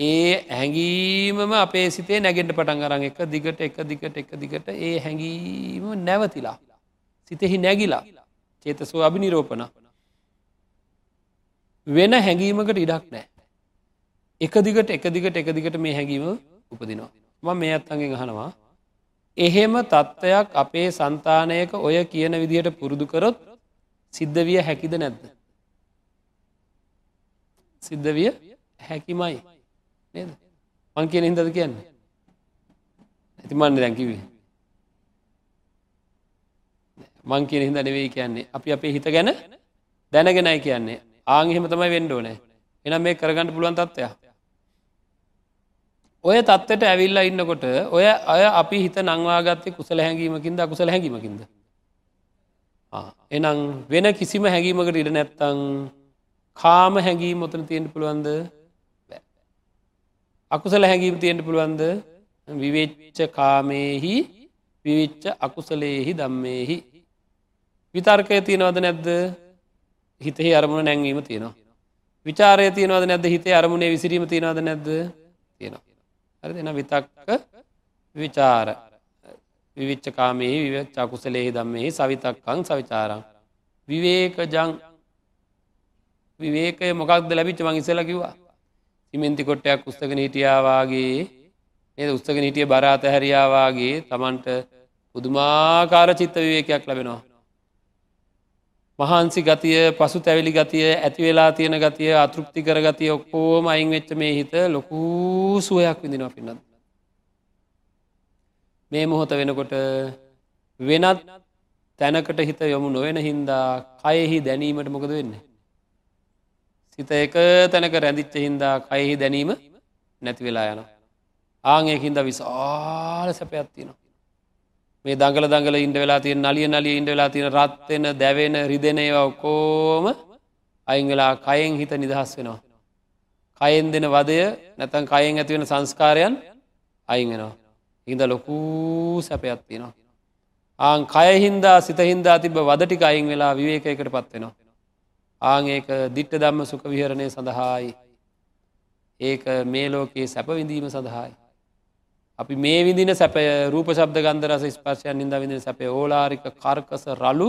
ඒ හැඟීමම අපේ සිතේ නැගෙන්ට පටන් අරන් එක දිගට එක දිගට එක දිගට ඒ හැඟීම නැවතිලා. සිතෙහි නැගිලා චේතසෝ අභි නිරෝපන වෙන හැඟීමකට ඉඩක් නෑ එක දිගට එක දිගට එක දිගට මේ හැඟීම උපදිනවා. ම මේ අත්තන්ගෙන් අහනවා. එහෙම තත්ත්වයක් අපේ සන්තානයක ඔය කියන විදිහට පුරුදු කරොත් සිද්ධ විය හැකිද නැද්ද? සිද්ධ විය හැකිමයි නේද? මං කියන හිදද කියන්නේ? ඇතිමන්න දැකිවේ මං කියන හිද නෙවෙයි කියන්නේ. අපි අපේ හිත ගැන දැනගෙනයි කියන්නේ. ආංහෙම තමයි වෙන්ඩෝනෑ එනම් මේ කරගන්න පුළුවන් තත්ත්වයක්. ඔය තත්වට ඇවිල්ලා ඉන්නකොට ඔය අය අපි හිත නංවාගත්තේ කුසල හැඟීමකින්ද අකුසල හැඟීමකින්ද? එනම් වෙන කිසිම හැඟීමකට ඉඩ නැත්තං කාම හැඟීම මොතන තියෙන්ට පුළුවන්ද? අකුසල හැඟීම තියෙන්ට පුළුවන්ද? විවෙච්ච කාමයෙහි විවිච්ච අකුසලයෙහි දම්මයෙහි විතර්කය තියෙනවද නැද්ද? හිතෙහි අරමුණ නැංවීම තියෙනවා. විචාරය තියෙනවද නැද හිතේ අරමුණේ විසිරීම තියෙනවද නැද්ද? තියෙනවා. හරි දෙන විතක්ක විචාර විවිච්ච කාමයේ විවච්ච අකුසලෙහි දම්මෙහි සවිතක්කං සවිචාරං. විවේකජං. විවේකය මොකක්ද ලැබිච්ච? මං ඉසල කිව්වා. සිමෙන්ති කොට්ටයක් උස්තගෙන හිටියාවාගේ ඒ උත්සගෙන හිටිය බරාත හැරියාවාගේ තමන්ට පුදුමාකාර චිත්ත විවේකයක් ලැබෙනවා. මහන්සි ගතිය පසු තැවිලි ගතිය ඇතිවෙලා තියෙන ගතිය අතෘප්ති කර ගතිය ඔක්කෝම අයින් වෙච්ච මේ හිත ලොකූ සුවයක් විඳිනවා පින්නත් මේ මොහොත වෙනකොට වෙනත් තැනකට හිත යොමු නොවෙන හින්දා කයෙහි දැනීමට මොකද වෙන්න. සිත එක තැනක රැඳිච්ච හින්දා කයෙහි දැනීම නැති වෙලා යන. ආංයකින්ද විශාල සැපයත්තිනවා. මේ දඟල දඟල ඉන්ඩ වෙලා තිය නලිය නලිය ඉන්ඩ වෙලා තියෙන රත්වෙන දැවෙන රිදෙන ඒවා ඔක්කෝම අයින් වෙලා කයෙන් හිත නිදහස් වෙනවා. කයෙන් දෙන වදය නැතන් කයෙන් ඇතිවෙන සංස්කාරයන් අයින් වෙනවා. ඉද ලොකූ සැපයක් තියෙනවා. ආං කයහින්දා සිතහින්දා තිබ වදටික අයින් වෙලා විවේකයකට පත්වෙනවා. ආං ඒක දිට්ට දම්ම සුක විහරණය සඳහායි. ඒක මේ ලෝකයේ සැප විඳීම සඳහායි. අපි මේ විදින සැපය රූප ශබ්ද ගන්ධ රස ස්පර්ශයන් නිද විදින සැපේ ඕලාරික කර්කස රලු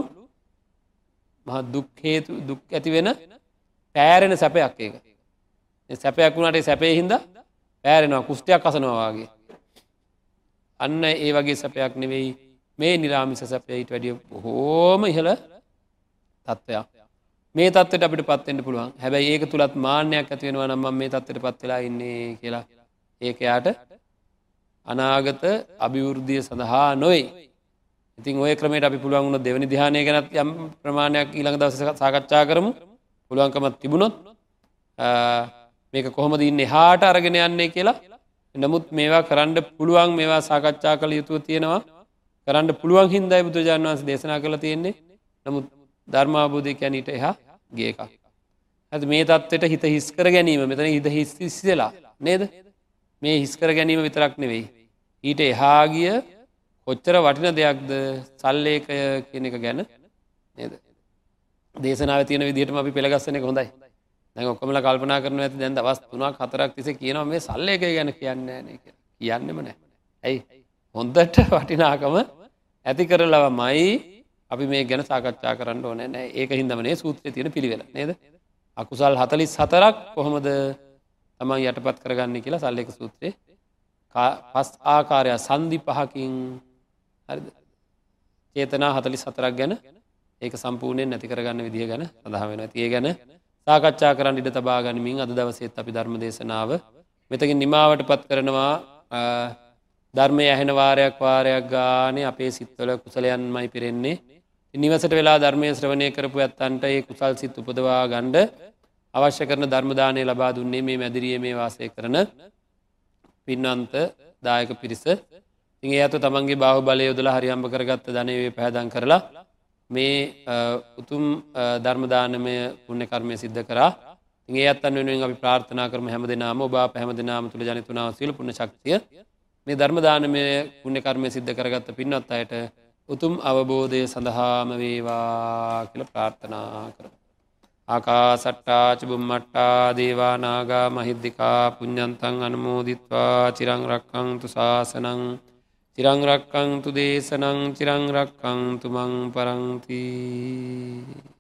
මහ දුක්හේතු දුක් ඇති වෙන පෑරෙන සැපයක් ඒක. සැපයක් වුණට සැපේ හින්ද පෑරෙනවා කුෂ්ටයක් අසනවාගේ අන්න ඒ වගේ සැපයක් නෙවෙයි මේ නිරාමිස සැපයට වැඩිය හෝම ඉහළ තත්ත්වයක් මේ තත්වට අපිට පත්වෙන්ට පුළුවන්. හැබැයි ඒක තුළත් මාන්‍යයක් ඇතිවෙනවා නම් මේ තත්වට පත්වෙලා ඉන්නේ කියලා. ඒක යාට අනාගත අභිවෘද්ධිය සඳහා නොයි ඉතින් ඔය ක්‍රමට අපි පුළුවන් වුණ දෙවනි දිහානය ගැනත් යම් ප්‍රමාණයක් ඊළඟ දවස සාකච්ඡා කරමු. පුළුවන්කමත් තිබුණොත් මේක කොහොම දන්න හාට අරගෙන යන්නේ කියලා. නමුත් මේවා කරන්න පුළුවන් මේවා සාකච්ඡා කළ යුතුව තියෙනවා. කරන්න පුළුවන් හින්දයි බුදුජාන් වන්ස දේශනා කළ තියෙන්නේ. නමුත් ධර්මාබෝධය කැනීට එහා ගේකක් ඇති මේ තත්වට හිත හිස්කර ගැනීම. මෙතන හිත හිස්සිලා නේද? මේ හිස්කර ගැනීම විතරක් නෙවෙයි. ඊට එහාගිය කොච්චර වටින දෙයක්ද සල්ලේකය කියන එක ගැන නේද. දේශනාව තියන විදිහටම අපි පෙළගස්සන හොඳයි දැ ඔක්කමල කල්පනා කරන ඇති දැන් දවස් තුනා කතරක් තිස කියනවා මේ සල්ලේකය ගැන කියන්න කියන්නෙම නෑ. ඇයි හොන්දට වටිනාකම ඇති කරලව මයි අපි මේ ගැන සාකච්ඡා කරන්න ඕන නෑ ඒක හිදමනේ සූත්‍රය තියෙන පිළිවෙල නේද. අකුසල් හතලිස් හතරක් කොහොමද තමන් යටපත් කරගන්න කියලා සල්ලෙක සූත්‍රය පස් ආකාරය සන්ධි පහකින් චේතනා හතලි සතරක් ගැන ඒක සම්පූර්ණයෙන් නැති කරගන්න විදිහ ගැන සඳහ වෙන තිය ගැන සාකච්ඡා කරන්න ඉඩ තබා ගනිමින් අද දවසේත් අපි ධර්ම දේශනාව මෙතකින් නිමාවට පත් කරනවා ධර්මය ඇහෙන වාරයක් වාරයක් ගානේ අපේ සිත්වල කුසලයන්මයි පිරෙන්නේ. නිවසට වෙලා ධර්මය ශ්‍රවණය කරපු ඇත්තන්ට ඒ කුසල් සිත් උපදවා ගණ්ඩ අවශ්‍ය කරන ධර්මදානය ලබා දුන්නේ මේ මැදිරිය මේ වාසය කරන පින්නන්ත දායක පිරිස. ඉගේ ඇතු තමන්ගේ බාහ බලය යොදල හරියම්භ කරගත්ත ධනවේ පැදන් කරලා මේ උතුම් ධර්මදානමය පුුණ්‍ය කර්මය සිද්ධ කරා. ඒ අත්තන් වෙනුවෙන් අපි ප්‍රාර්ථනා කරම හැම දෙනාම ඔබා පැහම දෙනාම තුළ ජනතුනාව සිල පුුණ ශක්තිය. මේ ධර්මදානමය පුුණ්‍ය කර්මය සිද්ධ කරගත්ත පින්නත් අයට උතුම් අවබෝධය සඳහාම වේවා කියල ප්‍රාර්ථනා කරම. ආකා සට්ටාච බුම්මට්ටා දේවානාගා මහිද්දිකා පුඤ්ඥන්තන් අනුමෝදිත්වා චිරංරක්කංතු ශාසනං චිරංරක්කංතු දේශනං චිරංරක්කං තුමං පරංතිී